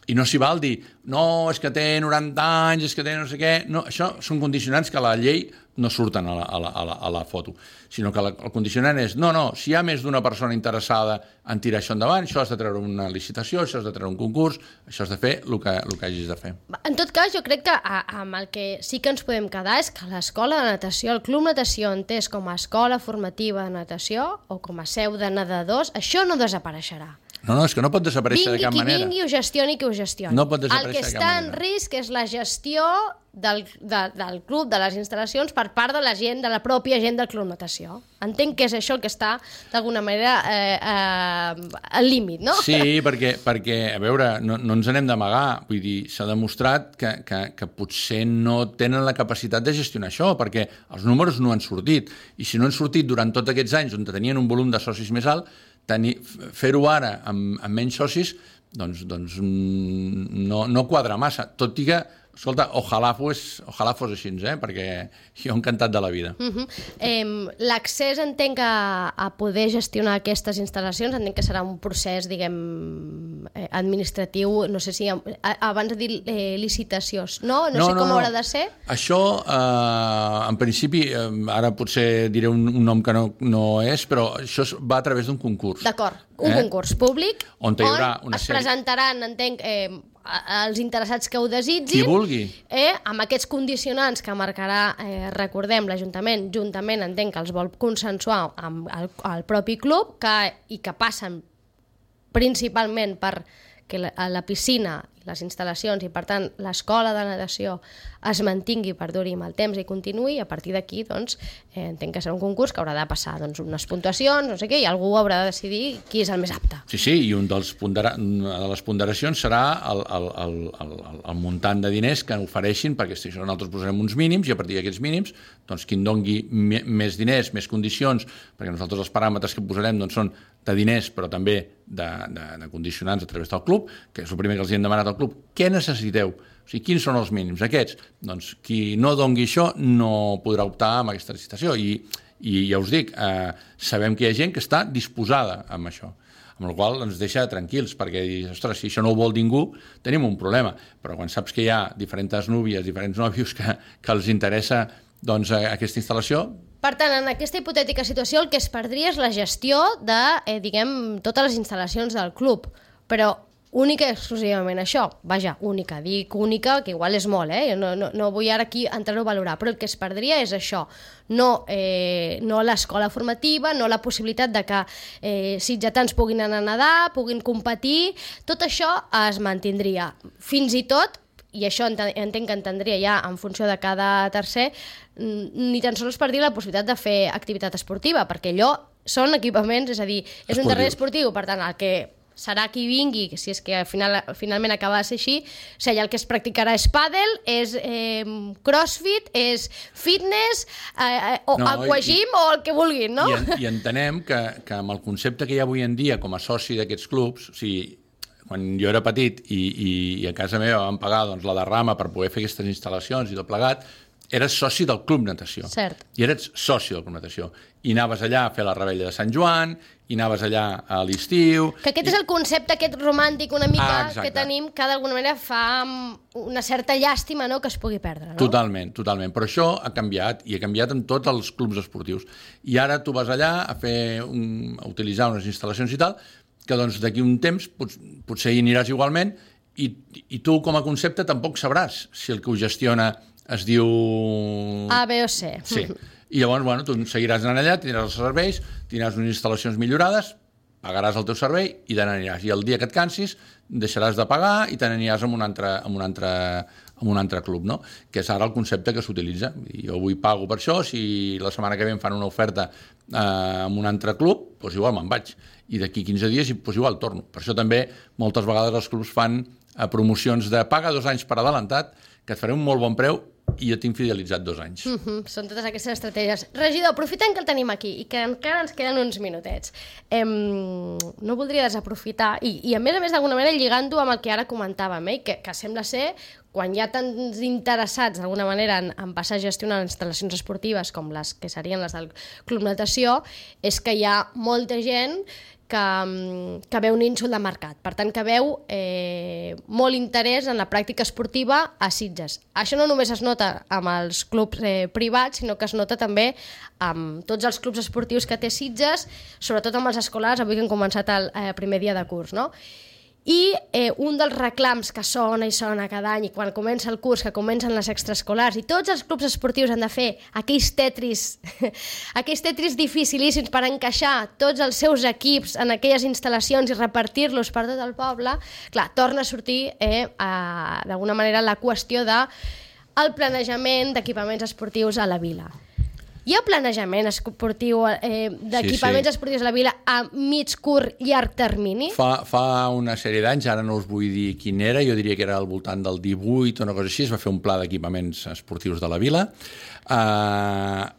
I no s'hi val dir, no, és que té 90 anys, és que té no sé què... No, això són condicionants que la llei no surten a la, a la, a la, a la foto, sinó que la, el condicionant és, no, no, si hi ha més d'una persona interessada en tirar això endavant, això has de treure una licitació, això has de treure un concurs, això has de fer el que, el que hagis de fer. En tot cas, jo crec que a, amb el que sí que ens podem quedar és que l'escola de natació, el club natació entès com a escola formativa de natació o com a seu de nedadors, això no desapareixerà. No, no, és que no pot desaparèixer vingui de cap qui manera. Vingui, ho gestioni qui ho gestioni. No pot desaparèixer El que de està en manera. risc és la gestió del, de, del club, de les instal·lacions, per part de la gent, de la pròpia gent del club natació. Entenc que és això el que està, d'alguna manera, eh, eh, al límit, no? Sí, perquè, perquè a veure, no, no ens anem d'amagar. Vull dir, s'ha demostrat que, que, que potser no tenen la capacitat de gestionar això, perquè els números no han sortit. I si no han sortit durant tots aquests anys on tenien un volum de socis més alt, fer-ho ara amb, amb menys socis doncs, doncs mm, no, no quadra massa, tot i que escolta, ojalà fos, ojalà fos així, eh? perquè jo encantat de la vida. Uh -huh. eh, L'accés entenc a, a poder gestionar aquestes instal·lacions, entenc que serà un procés, diguem, eh, administratiu, no sé si, a, abans de dir eh, licitacions, no? No, no sé com no, haurà de ser. Això, eh, en principi, eh, ara potser diré un, un nom que no, no és, però això va a través d'un concurs. D'acord, un eh? concurs públic on, hi haurà on una es sèrie... presentaran, entenc, eh, els interessats que ho desitgin. Qui vulgui. Eh, amb aquests condicionants que marcarà, eh, recordem, l'Ajuntament, juntament entenc que els vol consensuar amb el, el propi club que, i que passen principalment per que la, la piscina les instal·lacions i, per tant, l'escola de natació es mantingui, perduri amb el temps i continuï, i a partir d'aquí, doncs, eh, entenc que serà un concurs que haurà de passar doncs, unes puntuacions, no sé què, i algú haurà de decidir qui és el més apte. Sí, sí, i un dels pondera... una de les ponderacions serà el, el, el, el, el muntant de diners que ofereixin, perquè si nosaltres posarem uns mínims, i a partir d'aquests mínims, doncs, qui en dongui més diners, més condicions, perquè nosaltres els paràmetres que posarem doncs, són de diners, però també de, de, de condicionants a través del club, que és el primer que els hem demanat al club. Què necessiteu? O sigui, quins són els mínims? Aquests? Doncs qui no dongui això no podrà optar amb aquesta licitació. I, i ja us dic, eh, sabem que hi ha gent que està disposada amb això amb el qual ens deixa tranquils, perquè dius, ostres, si això no ho vol ningú, tenim un problema. Però quan saps que hi ha diferents núvies, diferents nòvios que, que els interessa doncs, aquesta instal·lació, per tant, en aquesta hipotètica situació el que es perdria és la gestió de, eh, diguem, totes les instal·lacions del club. Però única i exclusivament això. Vaja, única, dic única, que igual és molt, eh? No, no, no vull ara aquí entrar-ho a valorar, però el que es perdria és això. No, eh, no l'escola formativa, no la possibilitat de que eh, sitgetans puguin anar a nedar, puguin competir, tot això es mantindria. Fins i tot i això entenc que entendria ja en funció de cada tercer, ni tan sols per dir la possibilitat de fer activitat esportiva, perquè allò són equipaments, és a dir, és Esportiu. un terreny esportiu, per tant, el que serà qui vingui, si és que al final, finalment acaba de ser així, o sigui, el que es practicarà és pàdel, és eh, crossfit, és fitness, eh, eh, o No, no, aquagym o el que vulguin, no? I, en, I entenem que, que amb el concepte que hi ha avui en dia com a soci d'aquests clubs, o sigui, quan jo era petit i, i, i a casa meva vam pagar doncs, la derrama per poder fer aquestes instal·lacions i tot plegat, eres soci del Club Natació. Cert. I eres soci del Club Natació. I anaves allà a fer la rebella de Sant Joan, i anaves allà a l'estiu... Que aquest és el concepte aquest romàntic una mica Ah, exacte. que tenim que d'alguna manera fa una certa llàstima no? que es pugui perdre. No? Totalment, totalment. Però això ha canviat, i ha canviat en tots els clubs esportius. I ara tu vas allà a fer un, a utilitzar unes instal·lacions i tal, que doncs d'aquí un temps pot, potser hi aniràs igualment, i, i tu com a concepte tampoc sabràs si el que ho gestiona es diu... A, B o C. Sí. I llavors, bueno, tu seguiràs anant allà, tindràs els serveis, tindràs unes instal·lacions millorades, pagaràs el teu servei i te n'aniràs. I el dia que et cansis deixaràs de pagar i te n'aniràs amb un altre, amb un altre, amb un altre club, no? que és ara el concepte que s'utilitza. Jo avui pago per això, si la setmana que ve em fan una oferta eh, amb un altre club, doncs igual me'n vaig. I d'aquí 15 dies, doncs igual torno. Per això també moltes vegades els clubs fan eh, promocions de paga dos anys per adelantat, que et faré un molt bon preu i jo tinc fidelitzat dos anys. Mm. Mhm, Són totes aquestes estratègies. Regidor, aprofitant que el tenim aquí i que encara ens queden uns minutets, em, no voldria desaprofitar, i, i a més a més d'alguna manera lligant-ho amb el que ara comentàvem, eh, que, que sembla ser quan hi ha tants interessats d'alguna manera en, en passar a gestionar instal·lacions esportives com les que serien les del Club Natació, és que hi ha molta gent que, mm, que veu un nínxol de mercat. Per tant, que veu eh, molt interès en la pràctica esportiva a Sitges. Això no només es nota amb els clubs eh, privats, sinó que es nota també amb tots els clubs esportius que té Sitges, sobretot amb els escolars, avui que hem començat el eh, primer dia de curs, no? I eh, un dels reclams que sona i sona cada any i quan comença el curs, que comencen les extraescolars i tots els clubs esportius han de fer aquells tetris, (laughs) aquells tetris dificilíssims per encaixar tots els seus equips en aquelles instal·lacions i repartir-los per tot el poble, clar, torna a sortir eh, d'alguna manera la qüestió de el planejament d'equipaments esportius a la vila. Hi ha planejament esportiu eh, d'equipaments Sí, sí. esportius a la vila a mig, curt, llarg termini? Fa, fa una sèrie d'anys, ara no us vull dir quin era, jo diria que era al voltant del 18 o una cosa així, es va fer un pla d'equipaments esportius de la vila. Uh,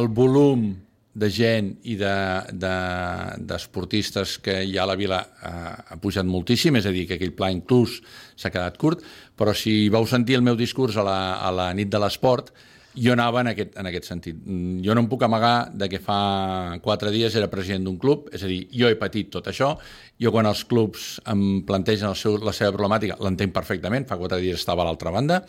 el volum de gent i d'esportistes de, d'esportistes que hi ha a la vila uh, ha pujat moltíssim, és a dir, que aquell pla inclús s'ha quedat curt, però si vau sentir el meu discurs a la, a la nit de l'esport, jo anava en aquest, en aquest sentit. Mm, Jo no em puc amagar de que fa quatre dies era president d'un club, és a dir, jo he patit tot això, jo quan els clubs em plantegen el seu, la seva problemàtica l'entenc perfectament, fa quatre dies estava a l'altra banda,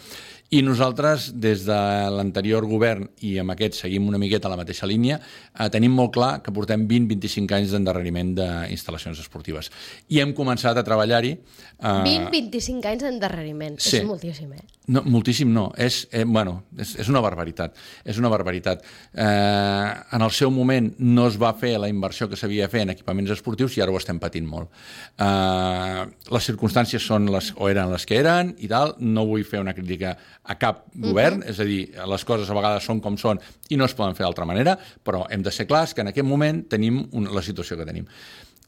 i nosaltres, des de l'anterior govern, i amb aquest seguim una miqueta la mateixa línia, eh, tenim molt clar que portem 20-25 anys d'endarreriment d'instal·lacions esportives. I hem començat a treballar-hi... Eh, 20-25 anys d'endarreriment. Sí. És moltíssim, eh? no, moltíssim no, és, eh, bueno, és, és una barbaritat, és una barbaritat. Eh, en el seu moment no es va fer la inversió que s'havia de fer en equipaments esportius i ara ho estem patint molt. Eh, les circumstàncies són les, o eren les que eren i tal, no vull fer una crítica a cap govern, uh -huh. és a dir, les coses a vegades són com són i no es poden fer d'altra manera, però hem de ser clars que en aquest moment tenim una, la situació que tenim.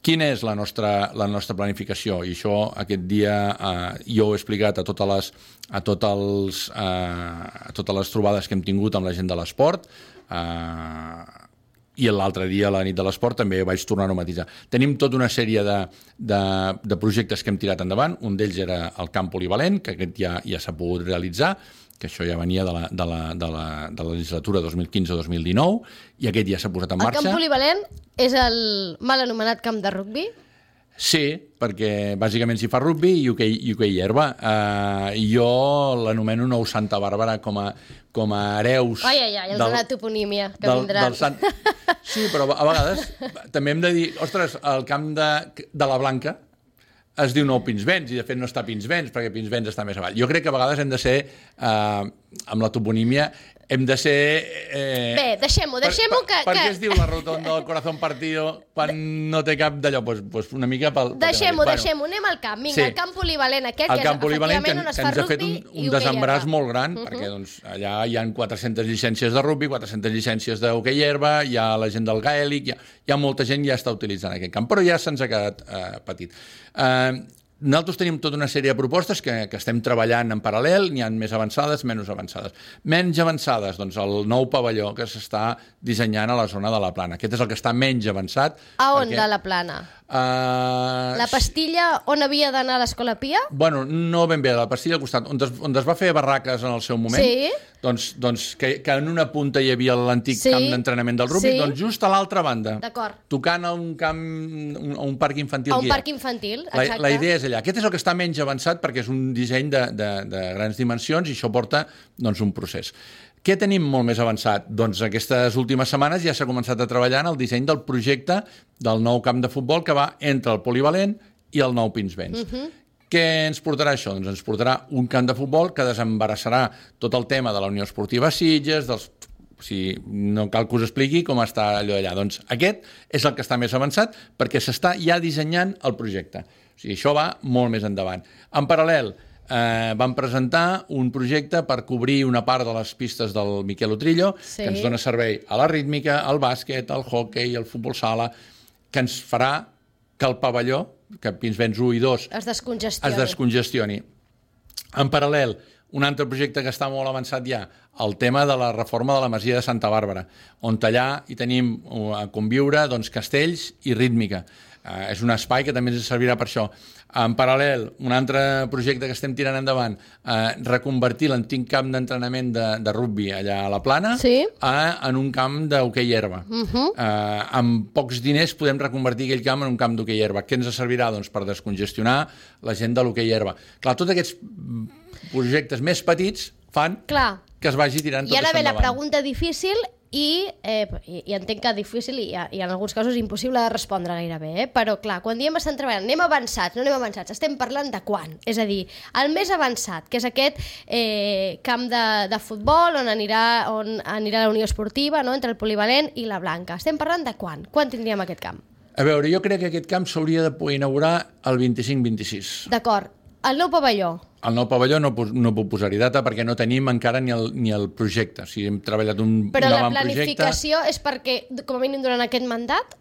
Quina és la nostra, la nostra planificació? I això aquest dia eh, jo ho he explicat a totes les, a, tot els, eh, a totes les trobades que hem tingut amb la gent de l'esport, eh, i l'altre dia, a la nit de l'esport, també vaig tornar a matisar. Tenim tota una sèrie de, de, de projectes que hem tirat endavant. Un d'ells era el camp polivalent, que aquest ja, ja s'ha pogut realitzar, que això ja venia de la, de la, de la, de la legislatura 2015-2019, i aquest ja s'ha posat en El marxa. camp polivalent és el mal anomenat camp de rugbi? Sí, perquè bàsicament s'hi fa rugby i hoquei, i hoquei herba. Uh, jo l'anomeno Nou Santa Bàrbara com a, com a hereus... Ai, ai, ai, els de la toponímia que del, vindran. del Sant... Sí, però a vegades també hem de dir, ostres, el camp de, de la Blanca es diu nou Pinsbens, i de fet no està Pinsbens, perquè Pinsbens està més avall. Jo crec que a vegades hem de ser, eh, amb la toponímia, hem de ser... Eh, Bé, deixem-ho, deixem-ho per, que... Per, per que... què es diu la rotonda del corazón partido quan no té cap d'allò? Pues, pues una mica pel... Deixem-ho, bueno, deixem-ho, anem al camp. Vinga, Sí. el camp polivalent aquest, el que camp és polivalent que, efectivament on es que fa ens ha fet un, un herba. molt gran, perquè doncs, allà hi han 400 llicències de rugbi, 400 llicències d'hoquei herba, hi ha la gent del gaèlic, hi ha, hi ha molta gent que ja està utilitzant aquest camp, però ja se'ns ha quedat eh, petit. Eh, nosaltres tenim tota una sèrie de propostes que, que estem treballant en paral·lel, n'hi ha més avançades, menys avançades. Menys avançades, doncs el nou pavelló que s'està dissenyant a la zona de la Plana. Aquest és el que està menys avançat. A on, perquè, de la plana? Uh, La pastilla on havia d'anar a l'Escola Pia? Bueno, no ben bé, la pastilla al costat, on es, on es va fer barraques en el seu moment, Sí. doncs, doncs que, que en una punta hi havia l'antic Sí. camp d'entrenament del rugby, Sí. doncs just a l'altra banda, tocant a un camp, un, a un parc infantil A un ha. parc infantil, La, exacte. la idea és allà. Aquest és el que està menys avançat perquè és un disseny de, de, de grans dimensions i això porta doncs, un procés. Què tenim molt més avançat? Doncs aquestes últimes setmanes ja s'ha començat a treballar en el disseny del projecte del nou camp de futbol que va entre el polivalent i el nou Pinsbens. Uh -huh. Què ens portarà això? Doncs ens portarà un camp de futbol que desembarassarà tot el tema de la Unió Esportiva Sitges, dels o sigui, no cal que us expliqui com està allò allà. Doncs aquest és el que està més avançat perquè s'està ja dissenyant el projecte. O sigui, això va molt més endavant. En paral·lel, eh, vam presentar un projecte per cobrir una part de les pistes del Miquel Utrillo, Sí. que ens dona servei a la rítmica, al bàsquet, al hockey, al futbol sala, que ens farà que el pavelló, que Pinsbens 1 i 2, Es descongestioni. es descongestioni. En paral·lel, un altre projecte que està molt avançat ja, el tema de la reforma de la Masia de Santa Bàrbara, on allà hi tenim a conviure doncs, castells i rítmica. Uh, és un espai que també ens servirà per això. En paral·lel, un altre projecte que estem tirant endavant, uh, reconvertir l'antic camp d'entrenament de, de rugby allà a la Plana Sí. a, en un camp d'hoquei herba. Uh -huh. uh, amb pocs diners podem reconvertir aquell camp en un camp d'hoquei herba. Què ens servirà? Doncs per descongestionar la gent de l'hoquei herba. Clar, tots aquests projectes més petits fan Clar, que es vagi tirant tot I ara això ve la endavant. pregunta difícil i, eh, i, i entenc que difícil i, i en alguns casos impossible de respondre gairebé, eh? però clar, quan diem estem treballant, anem avançats, no anem avançats, estem parlant de quan? És a dir, el més avançat, que és aquest eh, camp de, de futbol on anirà, on anirà la Unió Esportiva, no? entre el polivalent i la Blanca. Estem parlant de quan? Quan tindríem aquest camp? A veure, jo crec que aquest camp s'hauria de poder inaugurar el 25-26. D'acord. El nou pavelló. El nou pavelló no, no puc posar-hi data perquè no tenim encara ni el, ni el projecte. O sigui, hem treballat un, Però un la avantprojecte. planificació és perquè, com a mínim durant aquest mandat,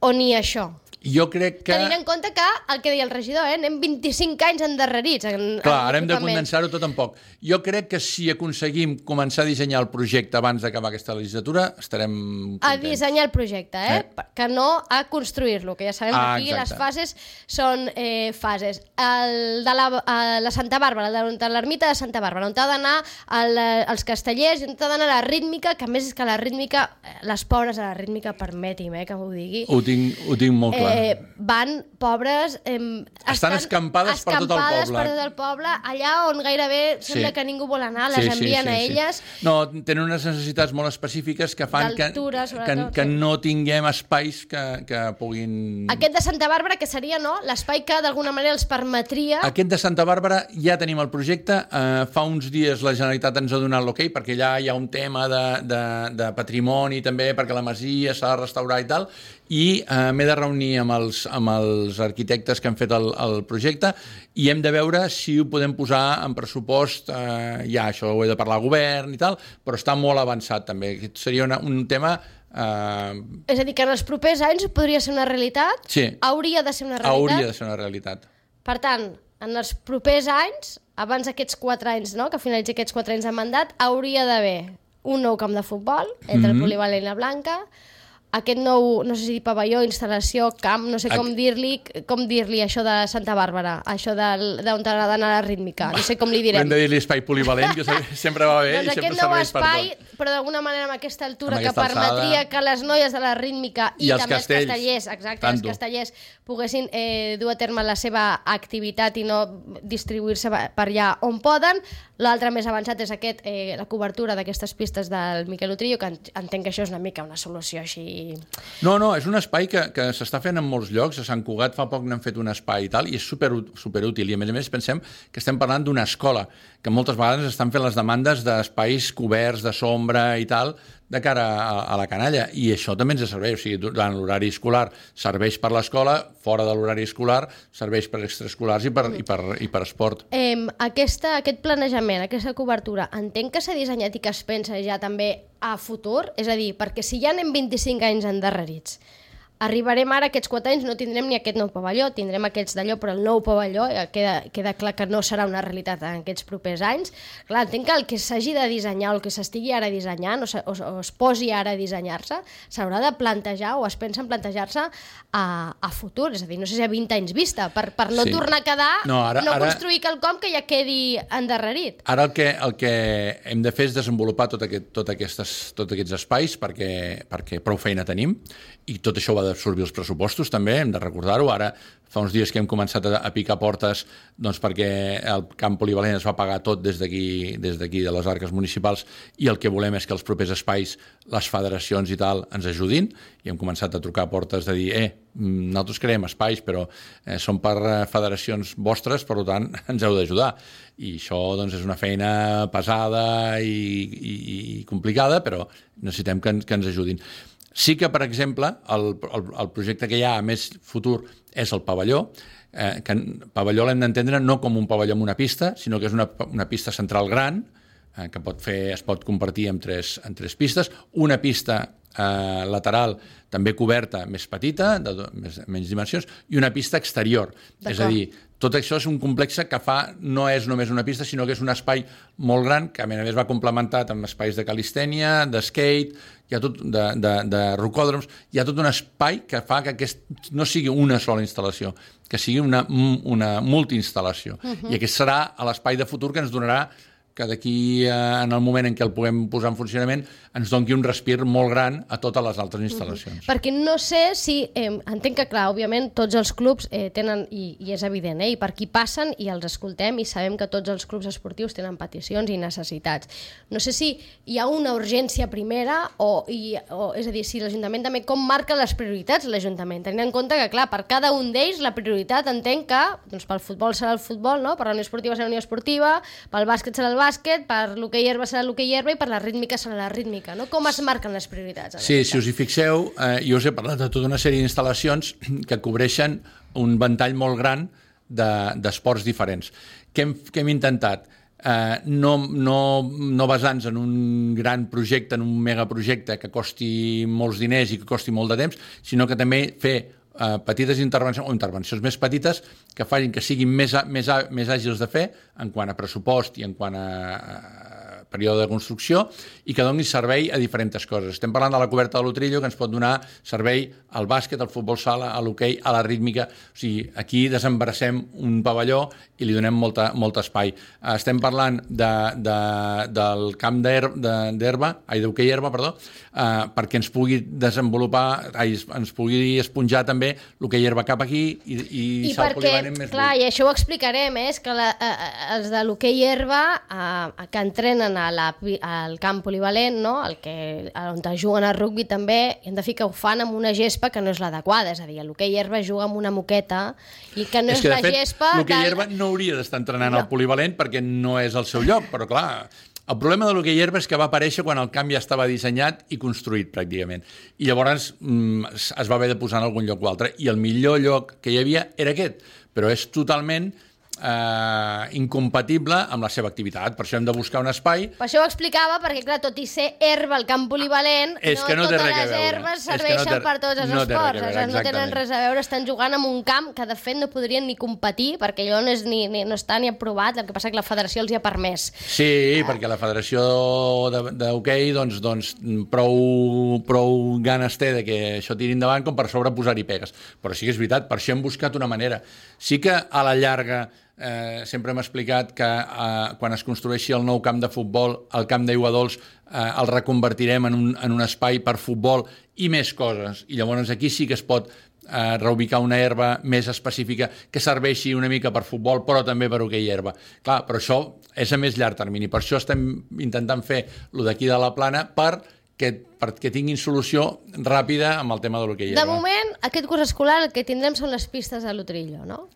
o ni això? Jo crec que... Tenint en compte que, el que deia el regidor, eh, anem 25 anys endarrerits en, Clar, en ara hem de condensar-ho tot en poc. Jo crec que si aconseguim començar a dissenyar el projecte abans d'acabar aquesta legislatura, estarem A contents. dissenyar el projecte, eh? Sí. Que no a construir-lo, que ja sabem que Ah, aquí les exacte. fases són eh, fases. El de la, a la Santa Bàrbara, el de l'ermita de Santa Bàrbara, on ha d'anar el, els castellers, on ha d'anar la rítmica, que a més és que la rítmica, eh, les pobres a la rítmica, permeti'm eh, que ho digui, Ho tinc, ho tinc molt clar. eh, van pobres... Eh, Estan escampades per tot el escampades poble. per tot el poble, allà on gairebé sembla Sí. que ningú vol anar, les envien a elles. No, tenen unes necessitats molt específiques que fan que, que, que sí. no tinguem espais que, que puguin... Aquest de Santa Bàrbara, que seria no l'espai que d'alguna manera els permetria... Aquest de Santa Bàrbara ja tenim el projecte. Uh, fa uns dies la Generalitat ens ha donat l'ok, perquè allà hi ha un tema de, de, de patrimoni també, perquè la masia s'ha de restaurar i tal, i uh, m'he de reunir amb els, amb els arquitectes que han fet el, el projecte i hem de veure si ho podem posar en pressupost, uh, ja això ho he de parlar al govern i tal, però està molt avançat també. Aquest seria una, un tema... Uh, És a dir, que en els propers anys podria ser una realitat? Sí. Hauria de ser una realitat? hauria de ser una realitat. Per tant, en els propers anys, abans d'aquests 4 anys, no?, que finalitzi aquests 4 anys de mandat, hauria d'haver un nou camp de futbol entre Mhm. el polivalent i la Blanca, aquest nou, no sé si dir pavelló, instal·lació, camp, no sé com dir-li com dir-li això de Santa Bàrbara, això d'on ha d'anar la rítmica, no sé com li direm. Hem de dir-li espai polivalent, que se- sempre va bé doncs i sempre aquest nou serveix per espai, tot. però d'alguna manera amb aquesta altura Amb que aquesta permetria alçada. que les noies de la rítmica i, I els també castells, els castellers, exacte, tanto. els castellers poguessin eh, dur a terme la seva activitat i no distribuir-se per allà on poden. L'altre més avançat és aquest, eh, la cobertura d'aquestes pistes del Miquel Utrillo, que en- entenc que això és una mica una solució així No, no, és un espai que, que s'està fent en molts llocs. A Sant Cugat fa poc n'han fet un espai i tal, i és super, superútil. I a més a més pensem que estem parlant d'una escola, que moltes vegades estan fent les demandes d'espais coberts, de sombra i tal, de cara a, a la canalla, i això també ens serveix, o sigui, durant l'horari escolar serveix per l'escola, fora de l'horari escolar serveix per extraescolars i per, i per, i per esport. Eh, aquesta, aquest planejament, aquesta cobertura, entenc que s'ha dissenyat i que es pensa ja també a futur? És a dir, perquè si ja anem 25 anys endarrerits, arribarem ara, aquests 4 anys, no tindrem ni aquest nou pavelló, tindrem aquests d'allò, però el nou pavelló ja queda, queda clar que no serà una realitat en aquests propers anys. Clar, entenc que el que s'hagi de dissenyar o el que s'estigui ara dissenyant o, o, o es posi ara a dissenyar-se, s'haurà de plantejar o es pensa en plantejar-se a, a futur, és a dir, no sé si a 20 anys vista, per, per no Sí. tornar a quedar, No, ara- no ara- construir quelcom que ja quedi endarrerit. Ara el que, el que hem de fer és desenvolupar tot, aquest, tot, aquestes, tots aquests espais perquè, perquè prou feina tenim i tot això va d'absorbir els pressupostos també, hem de recordar-ho. Ara fa uns dies que hem començat a, a picar portes doncs, perquè el camp polivalent es va pagar tot des d'aquí des d'aquí de les arques municipals i el que volem és que els propers espais, les federacions i tal, ens ajudin i hem començat a trucar a portes de dir eh, mm, nosaltres creem espais però eh, són per eh, federacions vostres, per tant (laughs) ens heu d'ajudar i això doncs, és una feina pesada i, i, i complicada, però necessitem que, que ens ajudin. Sí que, per exemple, el, el, el projecte que hi ha a més futur és el pavelló, eh, que pavelló l'hem d'entendre no com un pavelló amb una pista, sinó que és una, una pista central gran, eh, que pot fer, es pot compartir en tres, en tres pistes, una pista eh, lateral també coberta més petita, de do- més, menys dimensions, i una pista exterior. És a dir, tot això és un complex que fa, no és només una pista, sinó que és un espai molt gran, que a més a més va complementat amb espais de calistènia, de skate, hi ha tot, de, de, de rocòdroms, hi ha tot un espai que fa que aquest no sigui una sola instal·lació, que sigui una, una multiinstal·lació. Uh -huh. I aquest serà l'espai de futur que ens donarà que d'aquí eh, en el moment en què el puguem posar en funcionament ens doni un respir molt gran a totes les altres instal·lacions. Perquè no sé si... Eh, entenc que, clar, òbviament, tots els clubs eh, tenen, i, i és evident, eh, i per aquí passen i els escoltem i sabem que tots els clubs esportius tenen peticions i necessitats. No sé si hi ha una urgència primera o, i, o és a dir, si l'Ajuntament també com marca les prioritats l'Ajuntament, tenint en compte que, clar, per cada un d'ells la prioritat entenc que doncs, pel futbol serà el futbol, no? per la Unió Esportiva serà la Unió Esportiva, pel bàsquet serà el bàsquet, per l'hoquei herba serà l'hoquei herba i per la rítmica serà la rítmica. No? Com es marquen les prioritats? Sí, si us hi fixeu, eh, jo us he parlat de tota una sèrie d'instal·lacions que cobreixen un ventall molt gran de- d'esports diferents. Què hem, què hem intentat? Eh, no, no, no basant-nos en un gran projecte, en un megaprojecte que costi molts diners i que costi molt de temps, sinó que també fer eh, petites intervencions o intervencions més petites que facin que siguin més, més, més àgils de fer en quant a pressupost i en quant a, a període de construcció i que doni servei a diferents coses. Estem parlant de la coberta de l'Utrillo que ens pot donar servei al bàsquet, al futbol sala, a l'hoquei, a la rítmica. O sigui, aquí desembarrassem un pavelló i li donem molta, molt espai. Eh, Estem parlant de, de, del camp d'herba, ai, d'hoquei herba, perdó, eh, perquè ens pugui desenvolupar, ai, ens pugui esponjar també l'hoquei herba cap aquí i, i, I perquè, més clar, buit. i això ho explicarem, eh, és que la, eh, els de l'hoquei herba eh, que entrenen a la, al camp polivalent, no? el que, on juguen a rugby també, hem de fer que ho fan amb una gespa que no és l'adequada, és a dir, l'hoquei herba juga amb una moqueta i que no és, és que, la fet, gespa... l'hoquei del- herba no hauria d'estar entrenant No. al polivalent perquè no és el seu lloc, però clar, el problema de l'hoquei herba és que va aparèixer quan el camp ja estava dissenyat i construït pràcticament. I llavors mm, es es va haver de posar en algun lloc o altre. I el millor lloc que hi havia era aquest, però és totalment eh, incompatible amb la seva activitat. Per això hem de buscar un espai Per això ho explicava, perquè clar, tot i ser herba al camp polivalent, És que no totes les veure. herbes no serveixen té- per tots els no esports, veure, no tenen res a veure, estan jugant en un camp que de fet no podrien ni competir, perquè allò no, és ni, ni, no està ni aprovat, el que passa que la federació els hi ha permès. Sí, perquè la Federació de- d'Hoquei doncs, doncs, prou, prou ganes té de que això tiri endavant com per sobre posar-hi pegues. Però sí que és veritat, per això hem buscat una manera. Sí que a la llarga eh, sempre hem explicat que eh, quan es construeixi el nou camp de futbol, el camp d'aigua dolç, eh, el reconvertirem en un, en un espai per futbol i més coses. I llavors aquí sí que es pot eh, reubicar una herba més específica que serveixi una mica per futbol però també per hoquei herba. Clar, però això és a més llarg termini, per això estem intentant fer lo d'aquí de la plana per que, perquè tinguin solució ràpida amb el tema de l'hoquei De herba. moment, aquest curs escolar el que tindrem són les pistes de l'Utrillo, no?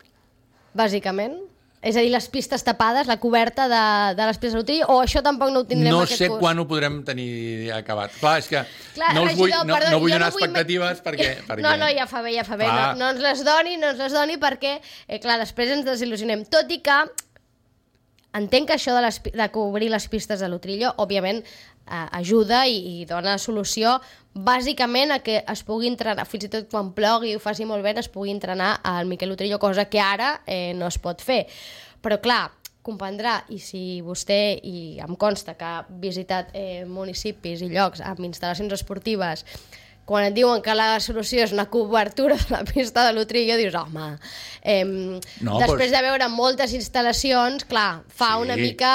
Bàsicament. És a dir, les pistes tapades, la coberta de, de les pistes de l'Utrillo, o això tampoc no ho tindrem no aquest sé curs? quan ho podrem tenir acabat. Clar, és que Clar, no, us vull, no, perdó, no vull donar no vull expectatives me- perquè, (laughs) perquè... No, no, ja fa bé, ja fa bé. No, Clar. no ens les doni, no ens les doni perquè, eh, clar, després ens desil·lusionem. Tot i que entenc que això de, les, de cobrir les pistes de l'Utrillo, òbviament, eh, ajuda i, i dona solució bàsicament a que es pugui entrenar, fins i tot quan plogui i ho faci molt bé, es pugui entrenar al Miquel Utrillo, cosa que ara eh, no es pot fer. Però clar, comprendrà, i si vostè, i em consta que ha visitat eh, municipis i llocs amb instal·lacions esportives quan et diuen que la solució és una cobertura de la pista de l'Utrillo, dius, home, eh, No, després doncs- de veure moltes instal·lacions, clar, fa Sí. una mica...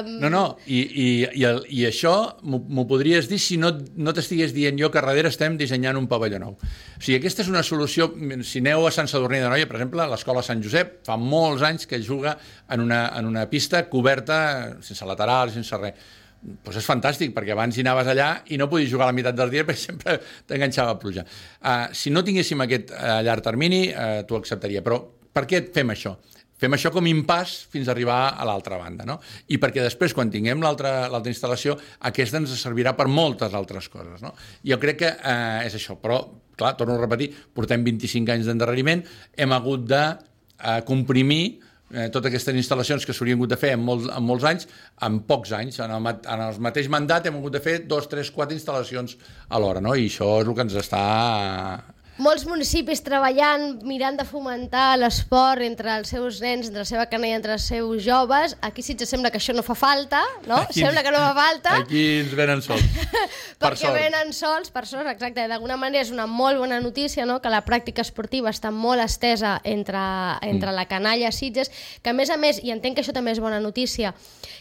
eh, No, no, i, i, i, el, i això m'ho podries dir si no, no t'estigués dient jo que darrere estem dissenyant un pavelló nou. O sigui, aquesta és una solució, si aneu a Sant Sadurní de Noia, per exemple, l'escola Sant Josep, fa molts anys que juga en una, en una pista coberta, sense lateral, sense res. Pues és fantàstic, perquè abans hi anaves allà i no podies jugar a la meitat del dia (laughs) perquè sempre t'enganxava pluja. Uh, si no tinguéssim aquest a llarg termini, uh, t'ho acceptaria. Però per què fem això? Fem això com impàs fins a arribar a l'altra banda, no? I perquè després, quan tinguem l'altra instal·lació, aquesta ens servirà per moltes altres coses, no? Jo crec que eh, és això, però, clar, torno a repetir, portem 25 anys d'endarreriment, hem hagut de eh, comprimir eh, totes aquestes instal·lacions que s'haurien hagut de fer en, molt, en molts anys, en pocs anys. En el, en el mateix mandat hem hagut de fer dos, tres, quatre instal·lacions alhora, no? I això és el que ens està molts municipis treballant, mirant de fomentar l'esport entre els seus nens, entre la seva canalla, entre els seus joves. Aquí sí que sembla que això no fa falta, no? Aquí- Sembla que no fa falta. Aquí ens venen sols. (laughs) per perquè sort. venen sols, per sort, exacte. D'alguna manera és una molt bona notícia, no?, que la pràctica esportiva està molt estesa entre, entre la canalla Sitges, que a més a més, i entenc que això també és bona notícia,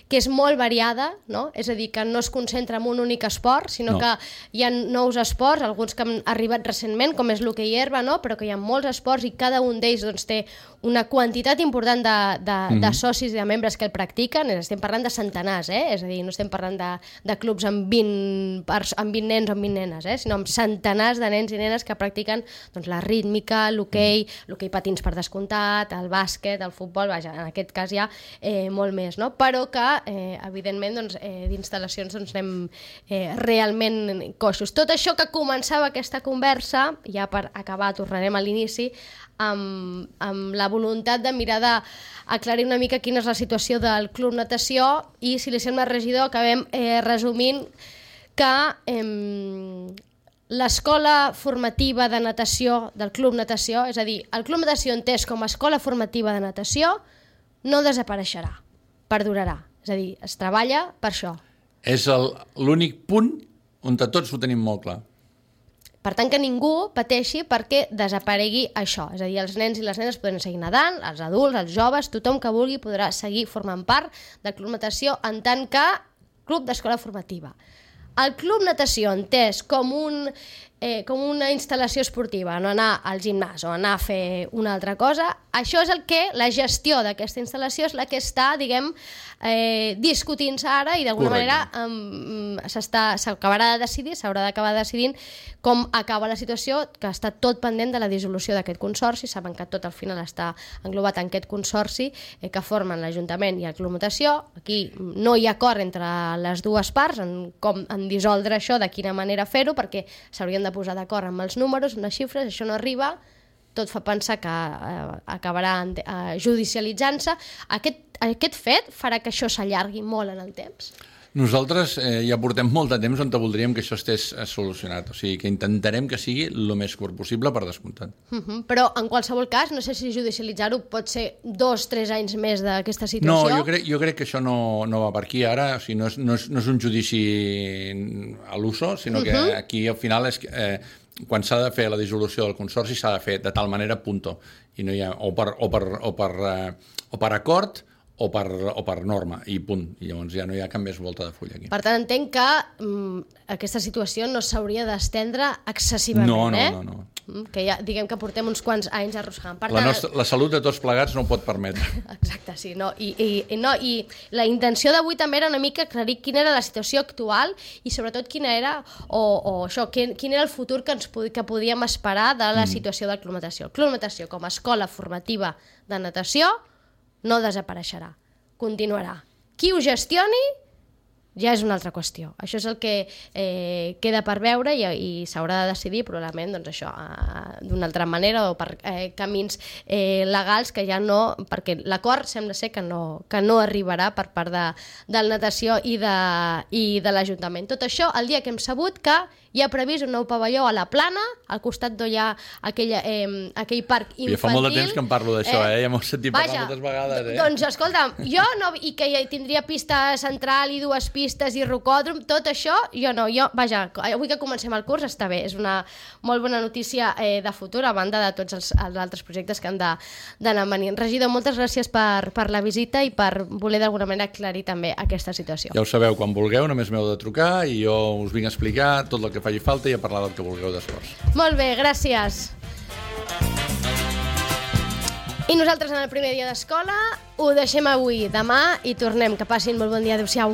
que és molt variada, no? És a dir, que no es concentra en un únic esport, sinó No. que hi ha nous esports, alguns que han arribat recentment, com és l'hoquei herba, no? però que hi ha molts esports i cada un d'ells doncs, té una quantitat important de, de, mm -hmm. de socis i de membres que el practiquen, estem parlant de centenars, eh? és a dir, no estem parlant de, de clubs amb 20, pers- amb 20 nens o amb 20 nenes, eh? sinó amb centenars de nens i nenes que practiquen doncs, la rítmica, l'hoquei, l'hoquei patins per descomptat, el bàsquet, el futbol, vaja, en aquest cas hi ha eh, molt més, no? però que, eh, evidentment, doncs, eh, d'instal·lacions doncs, anem eh, realment coixos. Tot això que començava aquesta conversa, ja per acabar, tornarem a l'inici, amb, amb la voluntat de mirar d'aclarir una mica quina és la situació del Club Natació i, si li sembla, regidor, acabem eh, resumint que eh, l'escola formativa de natació del Club Natació, és a dir, el Club Natació entès com a escola formativa de natació, no desapareixerà, perdurarà. És a dir, es treballa per això. És l'únic punt on tots ho tenim molt clar. Per tant, que ningú pateixi perquè desaparegui això. És a dir, els nens i les nenes poden seguir nedant, els adults, els joves, tothom que vulgui podrà seguir formant part del Club Natació en tant que club d'escola formativa. El Club Natació, entès com, un, eh, com una instal·lació esportiva, no anar al gimnàs o anar a fer una altra cosa, això és el que, la gestió d'aquesta instal·lació és la que està, diguem, eh, discutint-se ara i d'alguna manera um, s'acabarà de decidir, s'haurà d'acabar decidint com acaba la situació, que està tot pendent de la dissolució d'aquest consorci. Saben que tot al final està englobat en aquest consorci eh, que formen l'Ajuntament i el Club Natació. Aquí no hi ha acord entre les dues parts en com en dissoldre això, de quina manera fer-ho, perquè s'haurien de posar d'acord amb els números, amb les xifres, això no arriba, tot fa pensar que eh, acabarà eh, judicialitzant-se. Aquest, aquest fet farà que això s'allargui molt en el temps? Nosaltres eh, ja portem molt de temps on voldríem que això estés eh, solucionat. O sigui, que intentarem que sigui el més curt possible per descomptat. Uh -huh. Però, en qualsevol cas, no sé si judicialitzar-ho pot ser dos, tres anys més d'aquesta No, situació. jo crec, jo crec que això no, no va per aquí ara, o sigui, no, és, no, és, no és un judici a l'uso, sinó que aquí al final és eh, quan s'ha de fer la dissolució del consorci s'ha de fer de tal manera punto, i no hi ha, o per, o per, o per, eh, o per acord o per, o per norma, i punt. I llavors ja no hi ha cap més volta de full aquí. Per tant, entenc que mm, aquesta situació no s'hauria d'estendre excessivament, No, no, eh? no, no. Mm, Que ja, diguem que portem uns quants anys arrossegant. Per La, tant, nostra, la salut de tots plegats no ho pot permetre. (laughs) Exacte, sí. No? I, i, i, no, I la intenció d'avui també era una mica aclarir quina era la situació actual i sobretot quina era, o, o això, quin, quin era el futur que, ens, pod- que podíem esperar de la situació del Club Natació. El Club Natació, com a escola formativa de natació, no desapareixerà, continuarà. Qui ho gestioni ja és una altra qüestió. Això és el que eh, queda per veure i, i s'haurà de decidir probablement doncs, això eh, d'una altra manera o per eh, camins eh, legals que ja no... perquè l'acord sembla ser que no, que no arribarà per part de, del natació i de, i de l'Ajuntament. Tot això el dia que hem sabut que hi ha previst un nou pavelló a la Plana, al costat d'on hi ha aquella, eh, aquell parc infantil. Ja fa molt de temps que em parlo d'això, eh? Ja m'ho he sentit parlar moltes vegades, eh? Doncs escolta, jo no... I que hi tindria pista central i dues pistes i rocòdrom, tot això, jo no. Jo, vaja, avui que comencem el curs està bé, és una molt bona notícia eh, de futur, a banda de tots els, els altres projectes que han d'anar venint. Regidor, moltes gràcies per, per la visita i per voler d'alguna manera aclarir també aquesta situació. Ja ho sabeu, quan vulgueu només m'heu de trucar i jo us vinc a explicar tot el que faci falta i a parlar del que vulgueu d'esports. Molt bé, gràcies. I nosaltres en el primer dia d'escola ho deixem avui. Demà i tornem. Que passin molt bon dia. Adéu-siau.